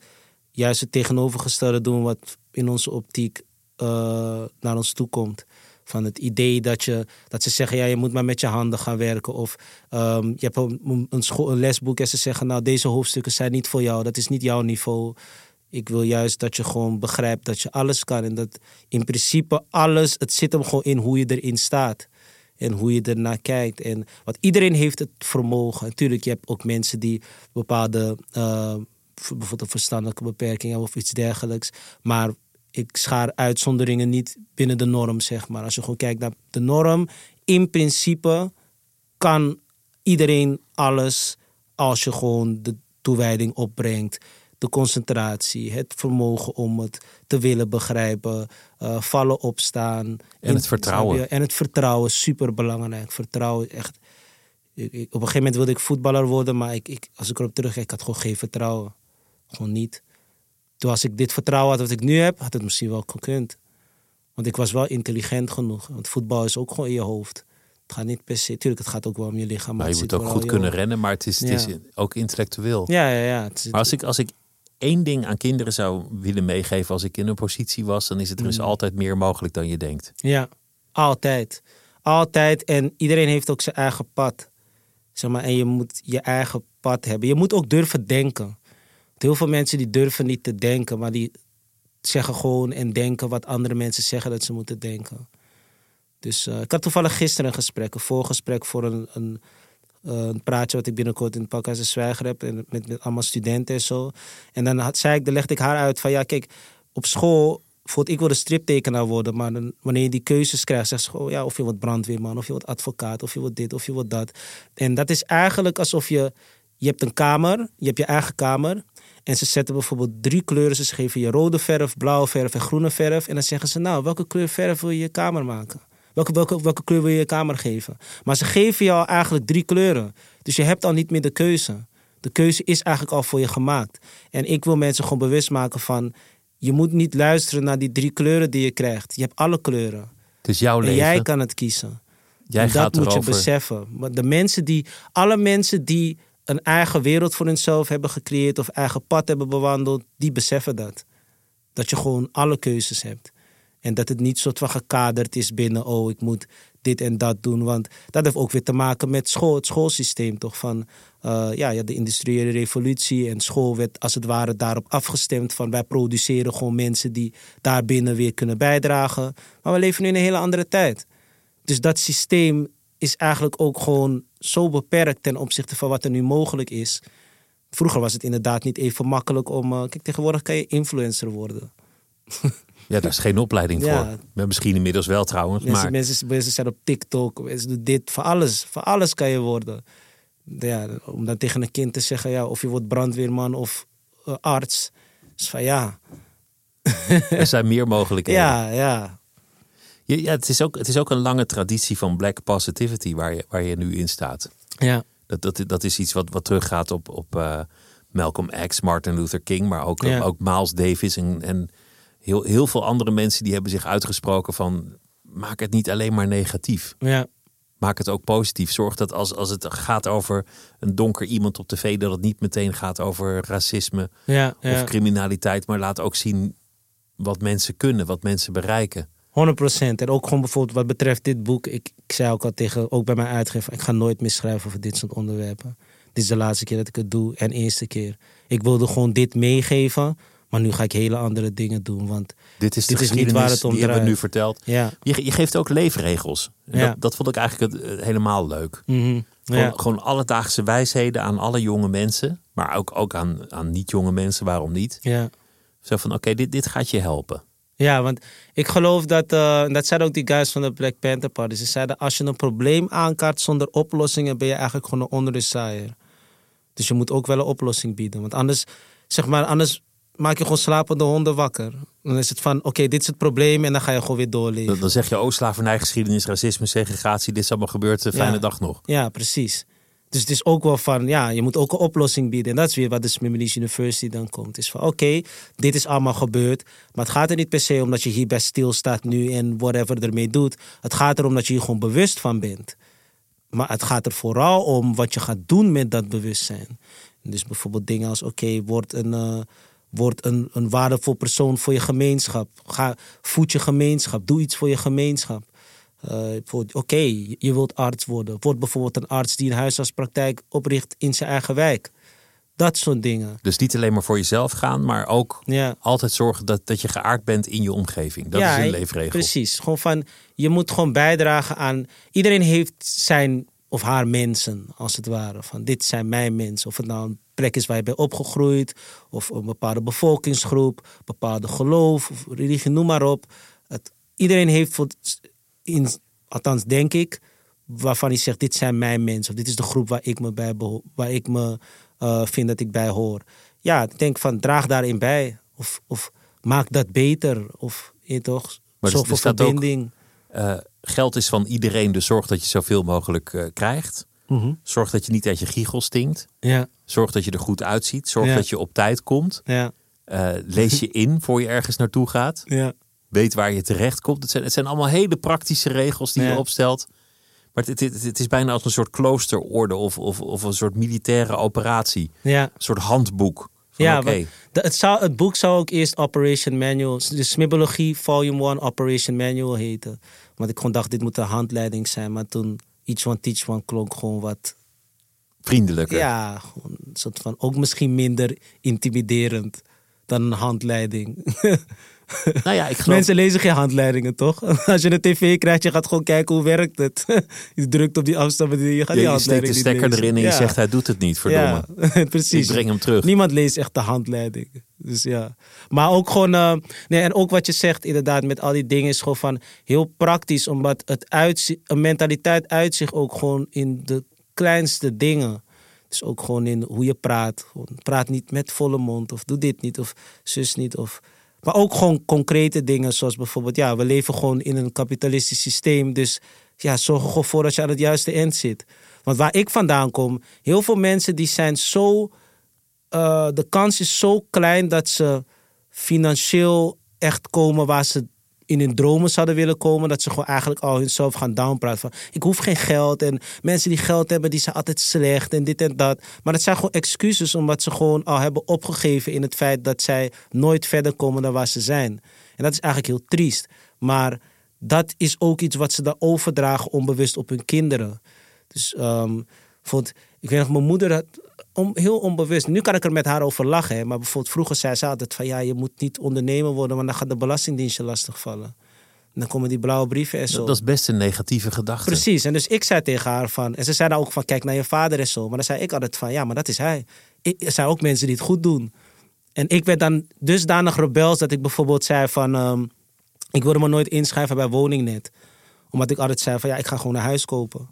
juist het tegenovergestelde doen wat in onze optiek uh, naar ons toe komt. Van het idee dat, je, dat ze zeggen, ja, je moet maar met je handen gaan werken. Of um, je hebt een, lesboek en ze zeggen, nou, deze hoofdstukken zijn niet voor jou. Dat is niet jouw niveau. Ik wil juist dat je gewoon begrijpt dat je alles kan. En dat in principe alles, het zit hem gewoon in hoe je erin staat. En hoe je ernaar kijkt. En wat iedereen heeft het vermogen. Natuurlijk, je hebt ook mensen die bepaalde, uh, bijvoorbeeld een verstandelijke beperking hebben of iets dergelijks. Maar ik schaar uitzonderingen niet binnen de norm, zeg maar. Als je gewoon kijkt naar de norm, in principe kan iedereen alles als je gewoon de toewijding opbrengt. De concentratie, het vermogen om het te willen begrijpen, uh, vallen opstaan. En het vertrouwen. En het vertrouwen, super belangrijk. Vertrouwen, echt. Ik, ik, op een gegeven moment wilde ik voetballer worden, maar ik, ik, als ik erop terugkijk, ik had gewoon geen vertrouwen. Gewoon niet. Toen als ik dit vertrouwen had wat ik nu heb, had het misschien wel gekund. Want ik was wel intelligent genoeg. Want voetbal is ook gewoon in je hoofd. Het gaat niet per se, tuurlijk, het gaat ook wel om je lichaam. Maar, je moet ook goed kunnen rennen, maar het is, het is ook intellectueel. Ja, ja, ja. maar als ik, als ik één ding aan kinderen zou willen meegeven als ik in een positie was, dan is het er is mm. altijd meer mogelijk dan je denkt. Ja, altijd. Altijd. En iedereen heeft ook zijn eigen pad. Zeg maar, en je moet je eigen pad hebben. Je moet ook durven denken. Heel veel mensen die durven niet te denken, maar die zeggen gewoon en denken wat andere mensen zeggen dat ze moeten denken. Dus uh, ik had toevallig gisteren een gesprek, een voorgesprek voor een, een, uh, een praatje wat ik binnenkort in het Pakhuis de Zwijger heb. En met, allemaal studenten en zo. En dan had, zei ik, dan legde ik haar uit van ja, kijk, op school voelt ik wil een striptekenaar worden, maar wanneer je die keuzes krijgt, zeg je oh ja, of je wordt brandweerman, of je wordt advocaat, of je wordt dit, of je wordt dat. En dat is eigenlijk alsof je, je hebt een kamer, je hebt je eigen kamer, En ze zetten bijvoorbeeld drie kleuren. Ze geven je rode verf, blauwe verf en groene verf. En dan zeggen ze, nou, welke kleur verf wil je je kamer maken? Welke, welke, welke kleur wil je je kamer geven? Maar ze geven jou eigenlijk drie kleuren. Dus je hebt al niet meer de keuze. De keuze is eigenlijk al voor je gemaakt. En ik wil mensen gewoon bewust maken van... je moet niet luisteren naar die drie kleuren die je krijgt. Je hebt alle kleuren. Het is jouw En leven. jij kan het kiezen. Jij En gaat dat moet je beseffen. Maar de mensen die, alle mensen die een eigen wereld voor hunzelf hebben gecreëerd of eigen pad hebben bewandeld, die beseffen dat. Dat je gewoon alle keuzes hebt. En dat het niet soort van gekaderd is binnen, oh, ik moet dit en dat doen. Want dat heeft ook weer te maken met school, het schoolsysteem toch? Van eh, ja, de industriële revolutie en school werd als het ware daarop afgestemd van wij produceren gewoon mensen die daarbinnen weer kunnen bijdragen. Maar we leven nu in een hele andere tijd. Dus dat systeem is eigenlijk ook gewoon zo beperkt ten opzichte van wat er nu mogelijk is. Vroeger was het inderdaad niet even makkelijk om. eh, kijk, tegenwoordig kan je influencer worden. Ja, daar is geen opleiding Ja. voor. Maar misschien inmiddels wel trouwens. Mensen, Maar mensen, mensen zijn op TikTok, mensen doen dit. Voor alles, voor alles kan je worden. Ja, om dan tegen een kind te zeggen, ja, of je wordt brandweerman of eh, arts. Is van ja, er zijn meer mogelijkheden. ja, ja. Ja, het, is ook, het is ook een lange traditie van black positivity waar je, waar je nu in staat. Ja, Dat, dat, dat is iets wat, wat teruggaat op, op eh, Malcolm X, Martin Luther King, maar ook, Ja. ook Miles Davis en, en heel, heel veel andere mensen die hebben zich uitgesproken van maak het niet alleen maar negatief. ja, Maak het ook positief. Zorg dat als, als het gaat over een donker iemand op tv, dat het niet meteen gaat over racisme ja. of criminaliteit, maar laat ook zien wat mensen kunnen, wat mensen bereiken. 100%. En ook gewoon bijvoorbeeld wat betreft dit boek. Ik, ik zei ook al tegen, ook bij mijn uitgever, ik ga nooit meer schrijven over dit soort onderwerpen. Dit is de laatste keer dat ik het doe en eerste keer. Ik wilde gewoon dit meegeven, maar nu ga ik hele andere dingen doen. Want Dit is Dit is niet waar het om die hebben we nu verteld. ja, Je, je geeft ook leefregels. Ja. Dat, dat vond ik eigenlijk het, eh, helemaal leuk. mhm, Gewoon, ja, gewoon alledaagse wijsheden aan alle jonge mensen. Maar ook, ook aan, aan niet-jonge mensen, waarom niet? ja. Zo van, oké, dit, dit gaat je helpen. Ja, want ik geloof dat, eh, dat zeiden ook die guys van de Black Panther Party. Ze zeiden, als je een probleem aankaart zonder oplossingen, ben je eigenlijk gewoon een onrustzaaier. Dus je moet ook wel een oplossing bieden. Want anders, zeg maar, anders maak je gewoon slapende honden wakker. Dan is het van, oké, dit is het probleem en dan ga je gewoon weer doorleven. Dan, dan zeg je, oh, slavernijgeschiedenis, racisme, segregatie, dit is allemaal gebeurd, eh, fijne Ja. dag nog. Ja, precies. Dus het is ook wel van, ja, je moet ook een oplossing bieden. En dat is weer wat de Smithsonian University dan komt. Is van, oké, dit is allemaal gebeurd. Maar het gaat er niet per se om dat je hierbij stilstaat nu en whatever ermee doet. Het gaat erom dat je hier gewoon bewust van bent. Maar het gaat er vooral om wat je gaat doen met dat bewustzijn. Dus bijvoorbeeld dingen als, oké, word een... eh, Word een, een waardevol persoon voor je gemeenschap. Ga, voed je gemeenschap. Doe iets voor je gemeenschap. Bijvoorbeeld, Oké, je wilt arts worden. Word bijvoorbeeld een arts die een huisartspraktijk opricht in zijn eigen wijk. Dat soort dingen. Dus niet alleen maar voor jezelf gaan, maar ook Ja. altijd zorgen dat, dat je geaard bent in je omgeving. Dat ja, is een leefregel. Precies. Gewoon van, je moet gewoon bijdragen aan... Iedereen heeft zijn of haar mensen, als het ware. Van, dit zijn mijn mensen. Of het nou een plek is waar je bent opgegroeid... of een bepaalde bevolkingsgroep, bepaalde geloof... of religie, noem maar op. Het, iedereen heeft, voor, in, althans denk ik... waarvan hij zegt, dit zijn mijn mensen. Of dit is de groep waar ik me, bij waar ik me eh, vind dat ik bij hoor. Ja, ik denk van, draag daarin bij. Of, of maak dat beter. Of, je toch, Maar zorg er voor staat ook- verbinding. Eh, geld is van iedereen, dus zorg dat je zoveel mogelijk eh, krijgt. Mhm. Zorg dat je niet uit je giegel stinkt. Ja, Zorg dat je er goed uitziet. Zorg Ja. dat je op tijd komt. ja, lees je in voor je ergens naartoe gaat. ja. Weet waar je terecht komt. Het zijn, het zijn allemaal hele praktische regels die Ja. je opstelt. Maar het, het, het is bijna als een soort kloosterorde of, of, of een soort militaire operatie. ja. Een soort handboek. Van, Ja, de- het, zou, het boek zou ook eerst Operation Manual, de Smibbologie Volume 1 Operation Manual heten. Want ik gewoon dacht, dit moet een handleiding zijn. Maar toen Each One Teach One klonk gewoon wat, vriendelijker. ja, een soort van, ook misschien minder intimiderend dan een handleiding. Nou ja, ik geloof... Mensen lezen geen handleidingen, toch? Als je een tv krijgt, je gaat gewoon kijken hoe werkt het. je drukt op die afstand, maar je gaat je, die je steekt handleiding de stekker lezen. erin en je Ja. zegt hij doet het niet, verdomme. Ja, precies. Ik breng hem terug. Niemand leest echt de handleiding. Dus ja. Maar ook gewoon, eh, nee, en ook wat je zegt inderdaad met al die dingen is gewoon van heel praktisch, omdat het uitzi- een mentaliteit uit zich ook gewoon in de kleinste dingen. Dus ook gewoon in hoe je praat. Gewoon praat niet met volle mond of doe dit niet of zus niet. Of... Maar ook gewoon concrete dingen zoals bijvoorbeeld, ja, we leven gewoon in een kapitalistisch systeem. Dus ja, zorg er gewoon voor dat je aan het juiste eind zit. Want waar ik vandaan kom, heel veel mensen die zijn zo... eh, de kans is zo klein dat ze financieel echt komen waar ze in hun dromen zouden willen komen. Dat ze gewoon eigenlijk al hunzelf gaan downpraten. Van, ik hoef geen geld. En mensen die geld hebben, die zijn altijd slecht. En dit en dat. Maar dat zijn gewoon excuses omdat ze gewoon al hebben opgegeven in het feit dat zij nooit verder komen dan waar ze zijn. En dat is eigenlijk heel triest. Maar dat is ook iets wat ze dan overdragen onbewust op hun kinderen. Dus vond, ik weet nog, mijn moeder had om, heel onbewust. Nu kan ik er met haar over lachen. Hè, maar bijvoorbeeld vroeger zei ze altijd van ja, je moet niet ondernemer worden, want dan gaat de belastingdienst je lastigvallen. En dan komen die blauwe brieven en zo. Dat, dat is best een negatieve gedachte. Precies. En dus ik zei tegen haar van, en ze zei dan ook van kijk naar je vader en zo. Maar dan zei ik altijd van ja, maar dat is hij. Ik, er zijn ook mensen die het goed doen. En ik werd dan dusdanig rebels dat ik bijvoorbeeld zei van ehm, ik wilde me nooit inschrijven bij woningnet. Omdat ik altijd zei van ja, ik ga gewoon een huis kopen.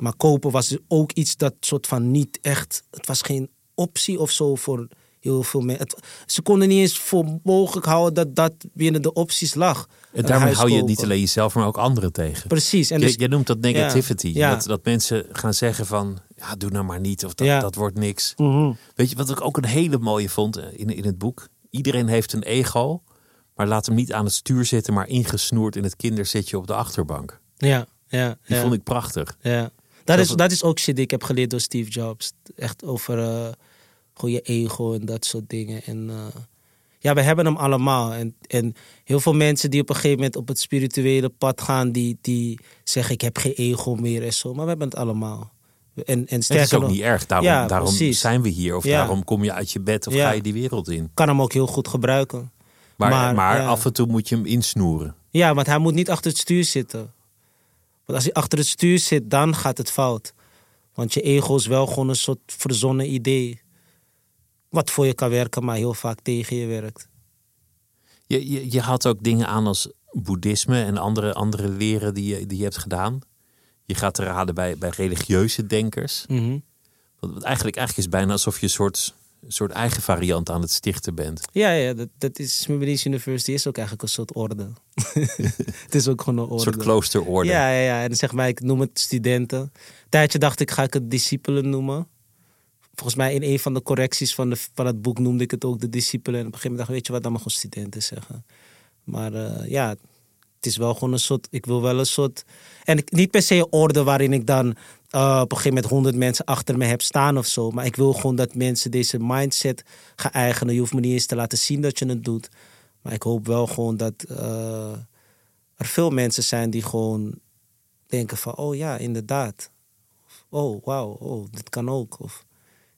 Maar kopen was ook iets dat soort van niet echt. Het was geen optie of zo voor heel veel mensen. Ze konden niet eens voor mogelijk houden dat dat binnen de opties lag. En daarmee hou je niet alleen jezelf, maar ook anderen tegen. Precies. En Jij- dus, jij noemt dat negativity. Ja, ja. Dat, dat mensen gaan zeggen van, ja, doe nou maar niet. Of dat, Ja. dat wordt niks. Mhm. Weet je wat ik ook een hele mooie vond eh, in, in het boek? Iedereen heeft een ego, maar laat hem niet aan het stuur zitten, maar ingesnoerd in het kinderzitje op de achterbank. ja, ja, Die vond ik prachtig. ja. Dat, is, dat is ook shit die ik heb geleerd door Steve Jobs. Echt over eh gewoon je ego en dat soort dingen. En eh, ja, we hebben hem allemaal. En, en heel veel mensen die op een gegeven moment op het spirituele pad gaan, die, die zeggen ik heb geen ego meer en zo. Maar we hebben het allemaal. En, en Het is sterker ook nog, niet erg. Daarom, Ja, daarom zijn we hier. Of Ja. daarom kom je uit je bed of Ja. ga je die wereld in. kan hem ook heel goed gebruiken. Maar, maar, Maar, af en toe moet je hem insnoeren. Ja, want hij moet niet achter het stuur zitten. Want als hij achter het stuur zit, dan gaat het fout. Want je ego is wel gewoon een soort verzonnen idee. Wat voor je kan werken, maar heel vaak tegen je werkt. Je, je, je haalt ook dingen aan als boeddhisme en andere, andere leren die je, die je hebt gedaan. Je gaat te raden bij, bij religieuze denkers. Mhm. Want wat eigenlijk, eigenlijk is het bijna alsof je een soort, een soort eigen variant aan het stichten bent. Ja, ja dat, dat is Smibbenies University is ook eigenlijk een soort orde. het is ook gewoon een Een orde. soort kloosterorde. Ja, ja, ja. En zeg maar, ik noem het studenten. Een tijdje dacht ik, ga ik het discipelen noemen. Volgens mij in een van de correcties van, de, van het boek noemde ik het ook de discipelen. En op een gegeven moment dacht ik, weet je wat, dan mag gewoon studenten zeggen. Maar eh, ja, het is wel gewoon een soort, ik wil wel een soort... En ik- niet per se een orde waarin ik dan eh, op een gegeven moment honderd mensen achter me heb staan of zo. Maar ik wil gewoon dat mensen deze mindset gaan eigenen. Je hoeft me niet eens te laten zien dat je het doet. Maar ik hoop wel gewoon dat eh, er veel mensen zijn die gewoon denken van, oh ja, inderdaad. Of, oh, wauw, oh, dit kan ook. Of,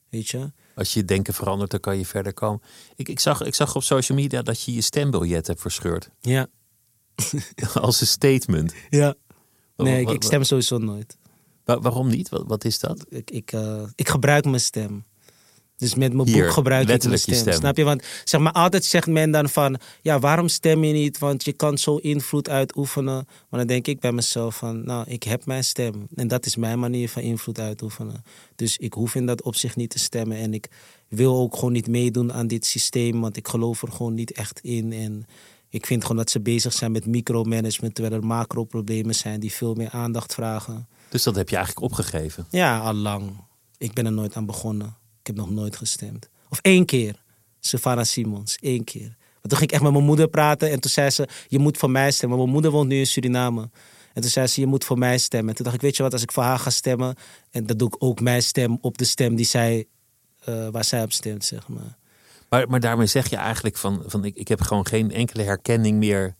weet je? Als je je denken verandert, dan kan je verder komen. Ik, ik, zag, ik zag op social media dat je je stembiljet hebt verscheurd. Ja. Als een statement. ja. Nee, ik stem sowieso nooit. Wa- waarom niet? Wat, wat is dat? Ik, ik, eh, ik gebruik mijn stem. Dus met mijn Hier, boek gebruik ik mijn je stem. stem. Snap je? Want zeg maar, altijd zegt men dan van... Ja, waarom stem je niet? Want je kan zo invloed uitoefenen. Maar dan denk ik bij mezelf van... Nou, ik heb mijn stem. En dat is mijn manier van invloed uitoefenen. Dus ik hoef in dat opzicht niet te stemmen. En ik wil ook gewoon niet meedoen aan dit systeem. Want ik geloof er gewoon niet echt in. En ik vind gewoon dat ze bezig zijn met micromanagement... terwijl er macro-problemen zijn die veel meer aandacht vragen. Dus dat heb je eigenlijk opgegeven. Ja, al lang. Ik ben er nooit aan begonnen. Ik heb nog nooit gestemd. Of één keer. Savannah Simons, één keer. Maar toen ging ik echt met mijn moeder praten en toen zei ze: Je moet voor mij stemmen. Mijn moeder woont nu in Suriname. En toen zei ze: Je moet voor mij stemmen. En toen dacht ik: Weet je wat, als ik voor haar ga stemmen. En dan doe ik ook mijn stem op de stem die zij, eh, waar zij op stemt, zeg maar. Maar, maar daarmee zeg je eigenlijk van, van ik, ik heb gewoon geen enkele herkenning meer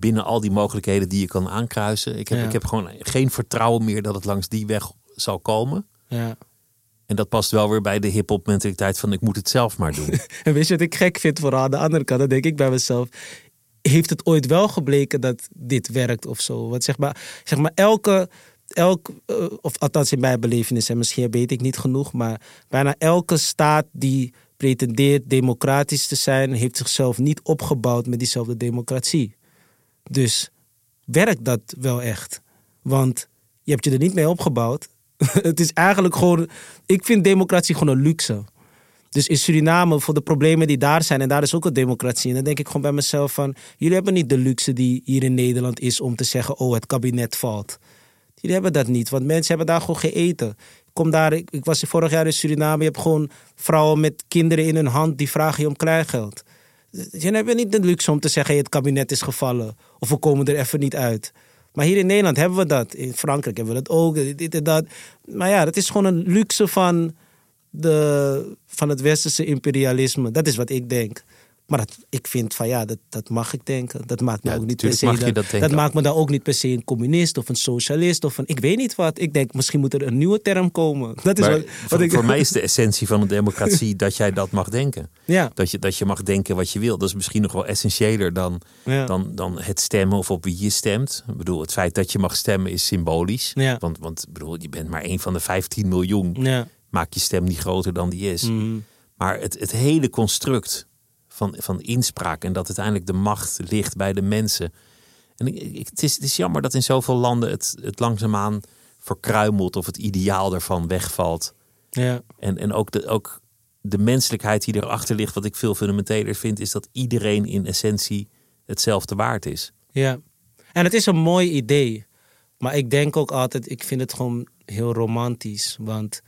binnen al die mogelijkheden die je kan aankruisen. Ik heb, Ja. ik heb gewoon geen vertrouwen meer dat het langs die weg zal komen. Ja. En dat past wel weer bij de hip-hop mentaliteit van ik moet het zelf maar doen. En weet je wat ik gek vind vooral aan de andere kant? Dan denk ik bij mezelf. Heeft het ooit wel gebleken dat dit werkt of zo? Want zeg maar, zeg maar elke, elk, eh, of althans in mijn belevenis, en misschien weet ik niet genoeg, maar bijna elke staat die pretendeert democratisch te zijn, heeft zichzelf niet opgebouwd met diezelfde democratie. Dus werkt dat wel echt? Want je hebt je er niet mee opgebouwd het is eigenlijk gewoon. Ik vind democratie gewoon een luxe. Dus in Suriname, voor de problemen die daar zijn, en daar is ook een democratie. En dan denk ik gewoon bij mezelf van, jullie hebben niet de luxe die hier in Nederland is om te zeggen, oh, het kabinet valt. Jullie hebben dat niet, want mensen hebben daar gewoon geen kom daar, ik, ik was vorig jaar in Suriname, je hebt gewoon vrouwen met kinderen in hun hand die vragen je om kleingeld. Je hebt niet de luxe om te zeggen, het kabinet is gevallen. Of we komen er even niet uit. Maar hier in Nederland hebben we dat. In Frankrijk hebben we dat ook. Dat. Maar ja, dat is gewoon een luxe van de, van het westerse imperialisme. Dat is wat ik denk. Maar dat, ik vind van ja, dat, dat mag ik denken. Dat maakt me ook niet per se. Dat, dat, maakt me dan ook niet per se een communist of een socialist of een. Ik weet niet wat. Ik denk misschien moet er een nieuwe term komen. Dat is wat, voor, ik, voor mij is de essentie van een democratie dat jij dat mag denken. Ja. Dat, je, dat je mag denken wat je wil. Dat is misschien nog wel essentiëler dan, dan, dan het stemmen of op wie je stemt. Ik bedoel, het feit dat je mag stemmen is symbolisch. Ja. Want, want bedoel, je bent maar een van de 15 miljoen. Ja maak je stem niet groter dan die is. Mhm. Maar het, het hele construct van, van inspraak en dat uiteindelijk de macht ligt bij de mensen. En ik, het, is, het is jammer dat in zoveel landen het, het langzaamaan verkruimelt of het ideaal ervan wegvalt. Ja. En, en ook, de, ook de menselijkheid die erachter ligt, wat ik veel fundamenteler vind, is dat iedereen in essentie hetzelfde waard is. Ja, en het is een mooi idee. Maar ik denk ook altijd, ik vind het gewoon heel romantisch. Want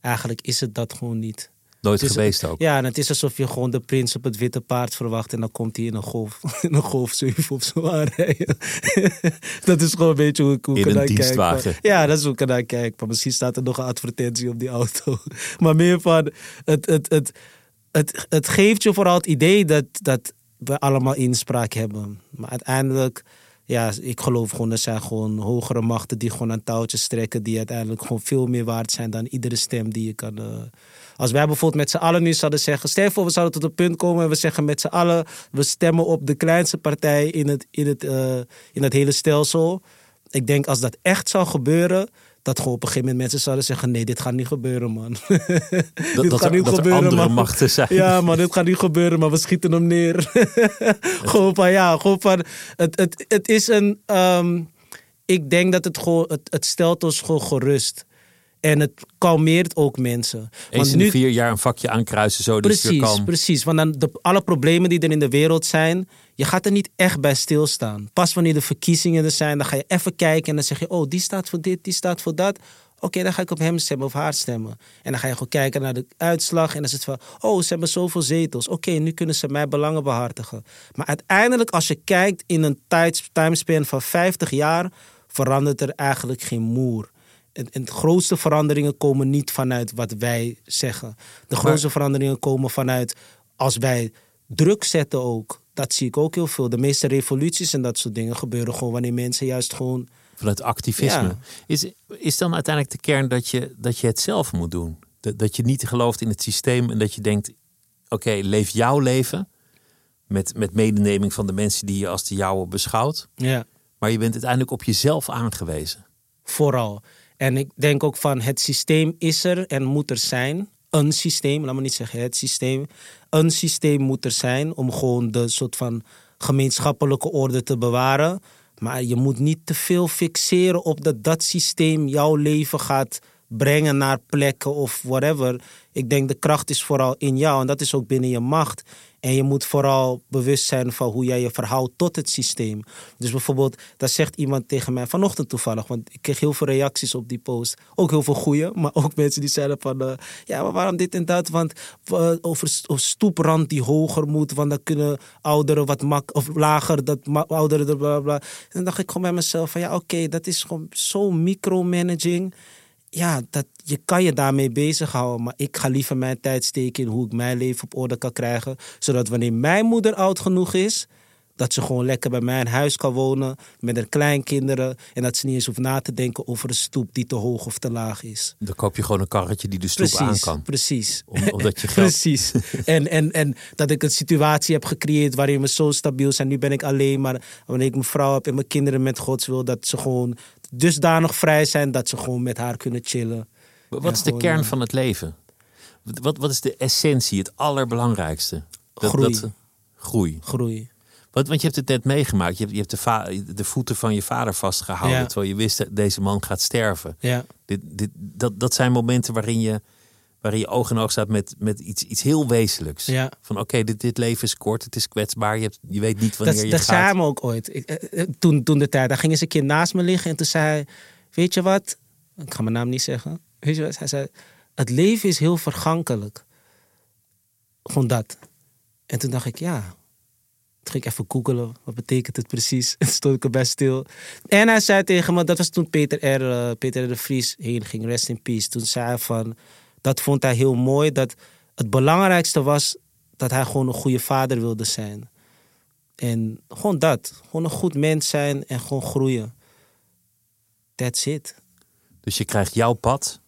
eigenlijk is het dat gewoon niet. Nooit geweest ook. Ja, en het is alsof je gewoon de prins op het witte paard verwacht en dan komt hij in een golf, in een golf 7 of zo aanrijden. dat is gewoon een beetje hoe ik hoe in een dienstwagen. Ja, dat is hoe ik naar kijk. Maar misschien staat er nog een advertentie op die auto. maar meer van, het, het, het, het, het geeft je vooral het idee dat, dat we allemaal inspraak hebben. Maar uiteindelijk ja, ik geloof gewoon, er zijn gewoon hogere machten die gewoon aan touwtjes trekken, die uiteindelijk gewoon veel meer waard zijn dan iedere stem die je kan. Uh... Als wij bijvoorbeeld met z'n allen nu zouden zeggen, stel voor we zouden tot een punt komen en we zeggen met z'n allen, we stemmen op de kleinste partij in het, in het, uh, in het hele stelsel. Ik denk als dat echt zou gebeuren, dat gewoon op een gegeven moment mensen zouden zeggen: nee, dit gaat niet gebeuren, man. Dat, dit gaat niet dat gebeuren, andere man. machten zijn. Ja, maar dit gaat niet gebeuren, maar we schieten hem neer. gewoon van ja, gewoon van. Het, het, het is een. Um, ik denk dat het gewoon. Het, het stelt ons gewoon gerust. En het kalmeert ook mensen. Eens in nu, vier jaar een vakje aankruisen, zo dus precies. Precies, want dan de, alle problemen die er in de wereld zijn, je gaat er niet echt bij stilstaan. Pas wanneer de verkiezingen er zijn, dan ga je even kijken en dan zeg je, oh, die staat voor dit, die staat voor dat. Oké, dan ga ik op hem stemmen of haar stemmen. En dan ga je gewoon kijken naar de uitslag. En dan is het van, oh, ze hebben zoveel zetels. Oké, nu kunnen ze mijn belangen behartigen. Maar uiteindelijk, als je kijkt in een timespan van 50 jaar, verandert er eigenlijk geen moer. En, de grootste veranderingen komen niet vanuit wat wij zeggen. De grootste veranderingen komen vanuit als wij druk zetten ook. Dat zie ik ook heel veel. De meeste revoluties en dat soort dingen gebeuren gewoon wanneer mensen juist gewoon. Vanuit activisme. Is, is dan uiteindelijk de kern dat je, dat je het zelf moet doen? Dat, dat je niet gelooft in het systeem en dat je denkt: oké, leef jouw leven. Met, met medeneming van de mensen die je als de jouwe beschouwt. Ja. Maar je bent uiteindelijk op jezelf aangewezen. Vooral. En ik denk ook van het systeem is er en moet er zijn. Een systeem, laat me niet zeggen het systeem. Een systeem moet er zijn om gewoon de soort van gemeenschappelijke orde te bewaren. Maar je moet niet te veel fixeren op dat dat systeem jouw leven gaat brengen naar plekken of whatever. Ik denk de kracht is vooral in jou en dat is ook binnen je macht. En je moet vooral bewust zijn van hoe jij je verhoudt tot het systeem. Dus bijvoorbeeld, daar zegt iemand tegen mij vanochtend toevallig, want ik kreeg heel veel reacties op die post. Ook heel veel goede, maar ook mensen die zeiden van, uh, ja, maar waarom dit en dat? Want uh, over stoeprand die hoger moet, want dan kunnen ouderen wat mak of lager, dat ouderen, bla. En dan dacht ik gewoon bij mezelf van, ja, oké, dat is gewoon zo micromanaging ja, dat, je kan je daarmee bezighouden. Maar ik ga liever mijn tijd steken in hoe ik mijn leven op orde kan krijgen. Zodat wanneer mijn moeder oud genoeg is, dat ze gewoon lekker bij mij in huis kan wonen met haar kleinkinderen. En dat ze niet eens hoeft na te denken over een stoep die te hoog of te laag is. Dan koop je gewoon een karretje die de stoep aan kan. Precies. omdat je geld... precies. en, en, en dat ik een situatie heb gecreëerd waarin we zo stabiel zijn. Nu ben ik alleen, maar wanneer ik mijn vrouw heb en mijn kinderen met Gods wil, dat ze gewoon dusdanig vrij zijn dat ze gewoon met haar kunnen chillen. Wat is de kern eh, van het leven? Wat, wat is de essentie, het allerbelangrijkste? Dat, groei. Dat, groei. Groei. Want, want je hebt het net meegemaakt. Je hebt, je hebt de, voeten van je vader vastgehouden. Ja. Terwijl je wist dat deze man gaat sterven. Ja, Dit, dit, dat, dat zijn momenten waarin je, waarin je oog in oog staat met, met iets, iets heel wezenlijks. ja. Van oké, dit, dit leven is kort, het is kwetsbaar. Je, hebt, je weet niet wanneer Dat, je dat gaat. zei hij me ook ooit. Ik, eh, eh, toen, toen de tijd, daar ging eens een keer naast me liggen en toen zei hij, weet je wat? Ik ga mijn naam niet zeggen. Weet je wat? Hij zei, het leven is heel vergankelijk. Gewoon dat. En toen dacht ik, ja. Toen ging ik even googelen, wat betekent het precies? En toen stond ik erbij stil. En hij zei tegen me, dat was toen Peter R. eh, Peter R. de Vries heen ging, rest in peace. Toen zei hij van, dat vond hij heel mooi, dat het belangrijkste was dat hij gewoon een goede vader wilde zijn. En gewoon dat. Gewoon een goed mens zijn en gewoon groeien. That's it. Dus je krijgt jouw pad.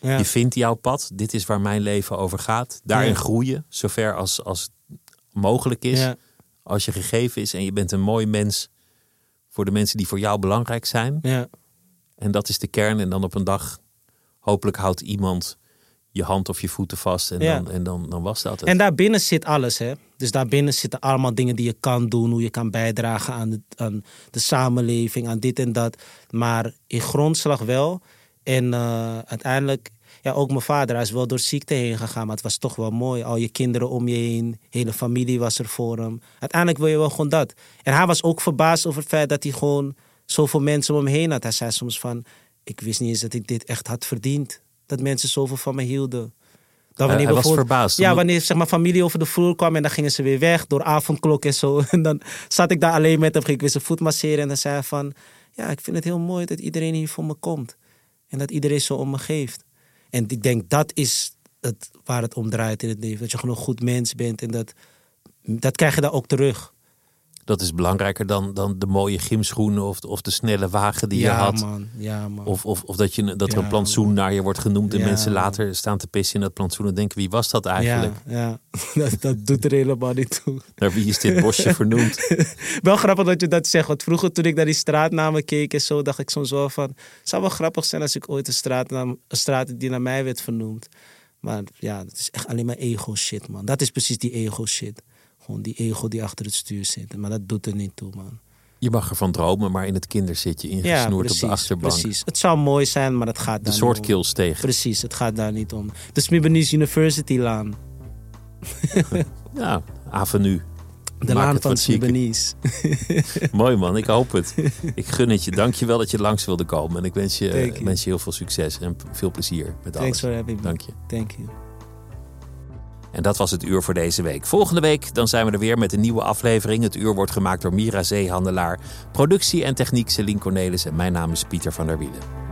Ja. Je vindt jouw pad. Dit is waar mijn leven over gaat. Daarin Ja. groeien, zover als, als mogelijk is. Ja. Als je gegeven is en je bent een mooi mens voor de mensen die voor jou belangrijk zijn. Ja. En dat is de kern. En dan op een dag, hopelijk houdt iemand je hand of je voeten vast. En, Ja. dan, en dan, dan was dat het. En daarbinnen zit alles, hè. Dus daarbinnen zitten allemaal dingen die je kan doen. Hoe je kan bijdragen aan de, aan de samenleving, aan dit en dat. Maar in grondslag wel. En eh, uiteindelijk, ja, ook mijn vader, hij is wel door ziekte heen gegaan. Maar het was toch wel mooi. Al je kinderen om je heen, hele familie was er voor hem. Uiteindelijk wil je wel gewoon dat. En hij was ook verbaasd over het feit dat hij gewoon zoveel mensen om hem heen had. Hij zei soms van, ik wist niet eens dat ik dit echt had verdiend. Dat mensen zoveel van me hielden. Dan hij was verbaasd. Ja, wanneer zeg maar, familie over de vloer kwam en dan gingen ze weer weg door avondklok en zo. En dan zat ik daar alleen met hem, ging ik weer zijn voet masseren. En dan zei hij van, ja, ik vind het heel mooi dat iedereen hier voor me komt. En dat iedereen zo om me geeft. En ik denk, dat is het, waar het om draait in het leven. Dat je gewoon een goed mens bent en dat, dat krijg je daar ook terug. Dat is belangrijker dan, dan de mooie gymschoenen of, of de snelle wagen die ja, je had. man. Ja, man. Of, of, of dat, je, dat er Ja, een plantsoen naar je wordt genoemd en mensen later staan te pissen in dat plantsoen en denken: wie was dat eigenlijk? Ja, ja. Dat, dat doet er helemaal niet toe. Naar wie is dit bosje vernoemd? Wel grappig dat je dat zegt. Want vroeger toen ik naar die straatnamen keek en zo, dacht ik soms wel van... Het zou wel grappig zijn als ik ooit een straatnaam... Een straat die naar mij werd vernoemd. Maar ja, dat is echt alleen maar ego shit, man. Dat is precies die ego shit. Gewoon die ego die achter het stuur zit. Maar dat doet er niet toe, man. Je mag ervan dromen, maar in het kinderzitje Ja, ingesnoerd precies, op de achterbank. precies. Het zou mooi zijn, maar het gaat De daar soort niet om. kills tegen. Precies, het gaat daar niet om. De Smibanese University laan. Ja, avenue. De Maak laan van. Smibanese. Mooi man, ik hoop het. Ik gun het je. Dank je wel dat je langs wilde komen. En ik wens je, you. wens je heel veel succes en veel plezier met alles. Thanks for having me. Dank je. Thank you. En dat was het uur voor deze week. Volgende week dan zijn we er weer met een nieuwe aflevering. Het uur wordt gemaakt door Mira Zeehandelaar. Productie en techniek Celine Cornelis. En mijn naam is Pieter van der Wielen.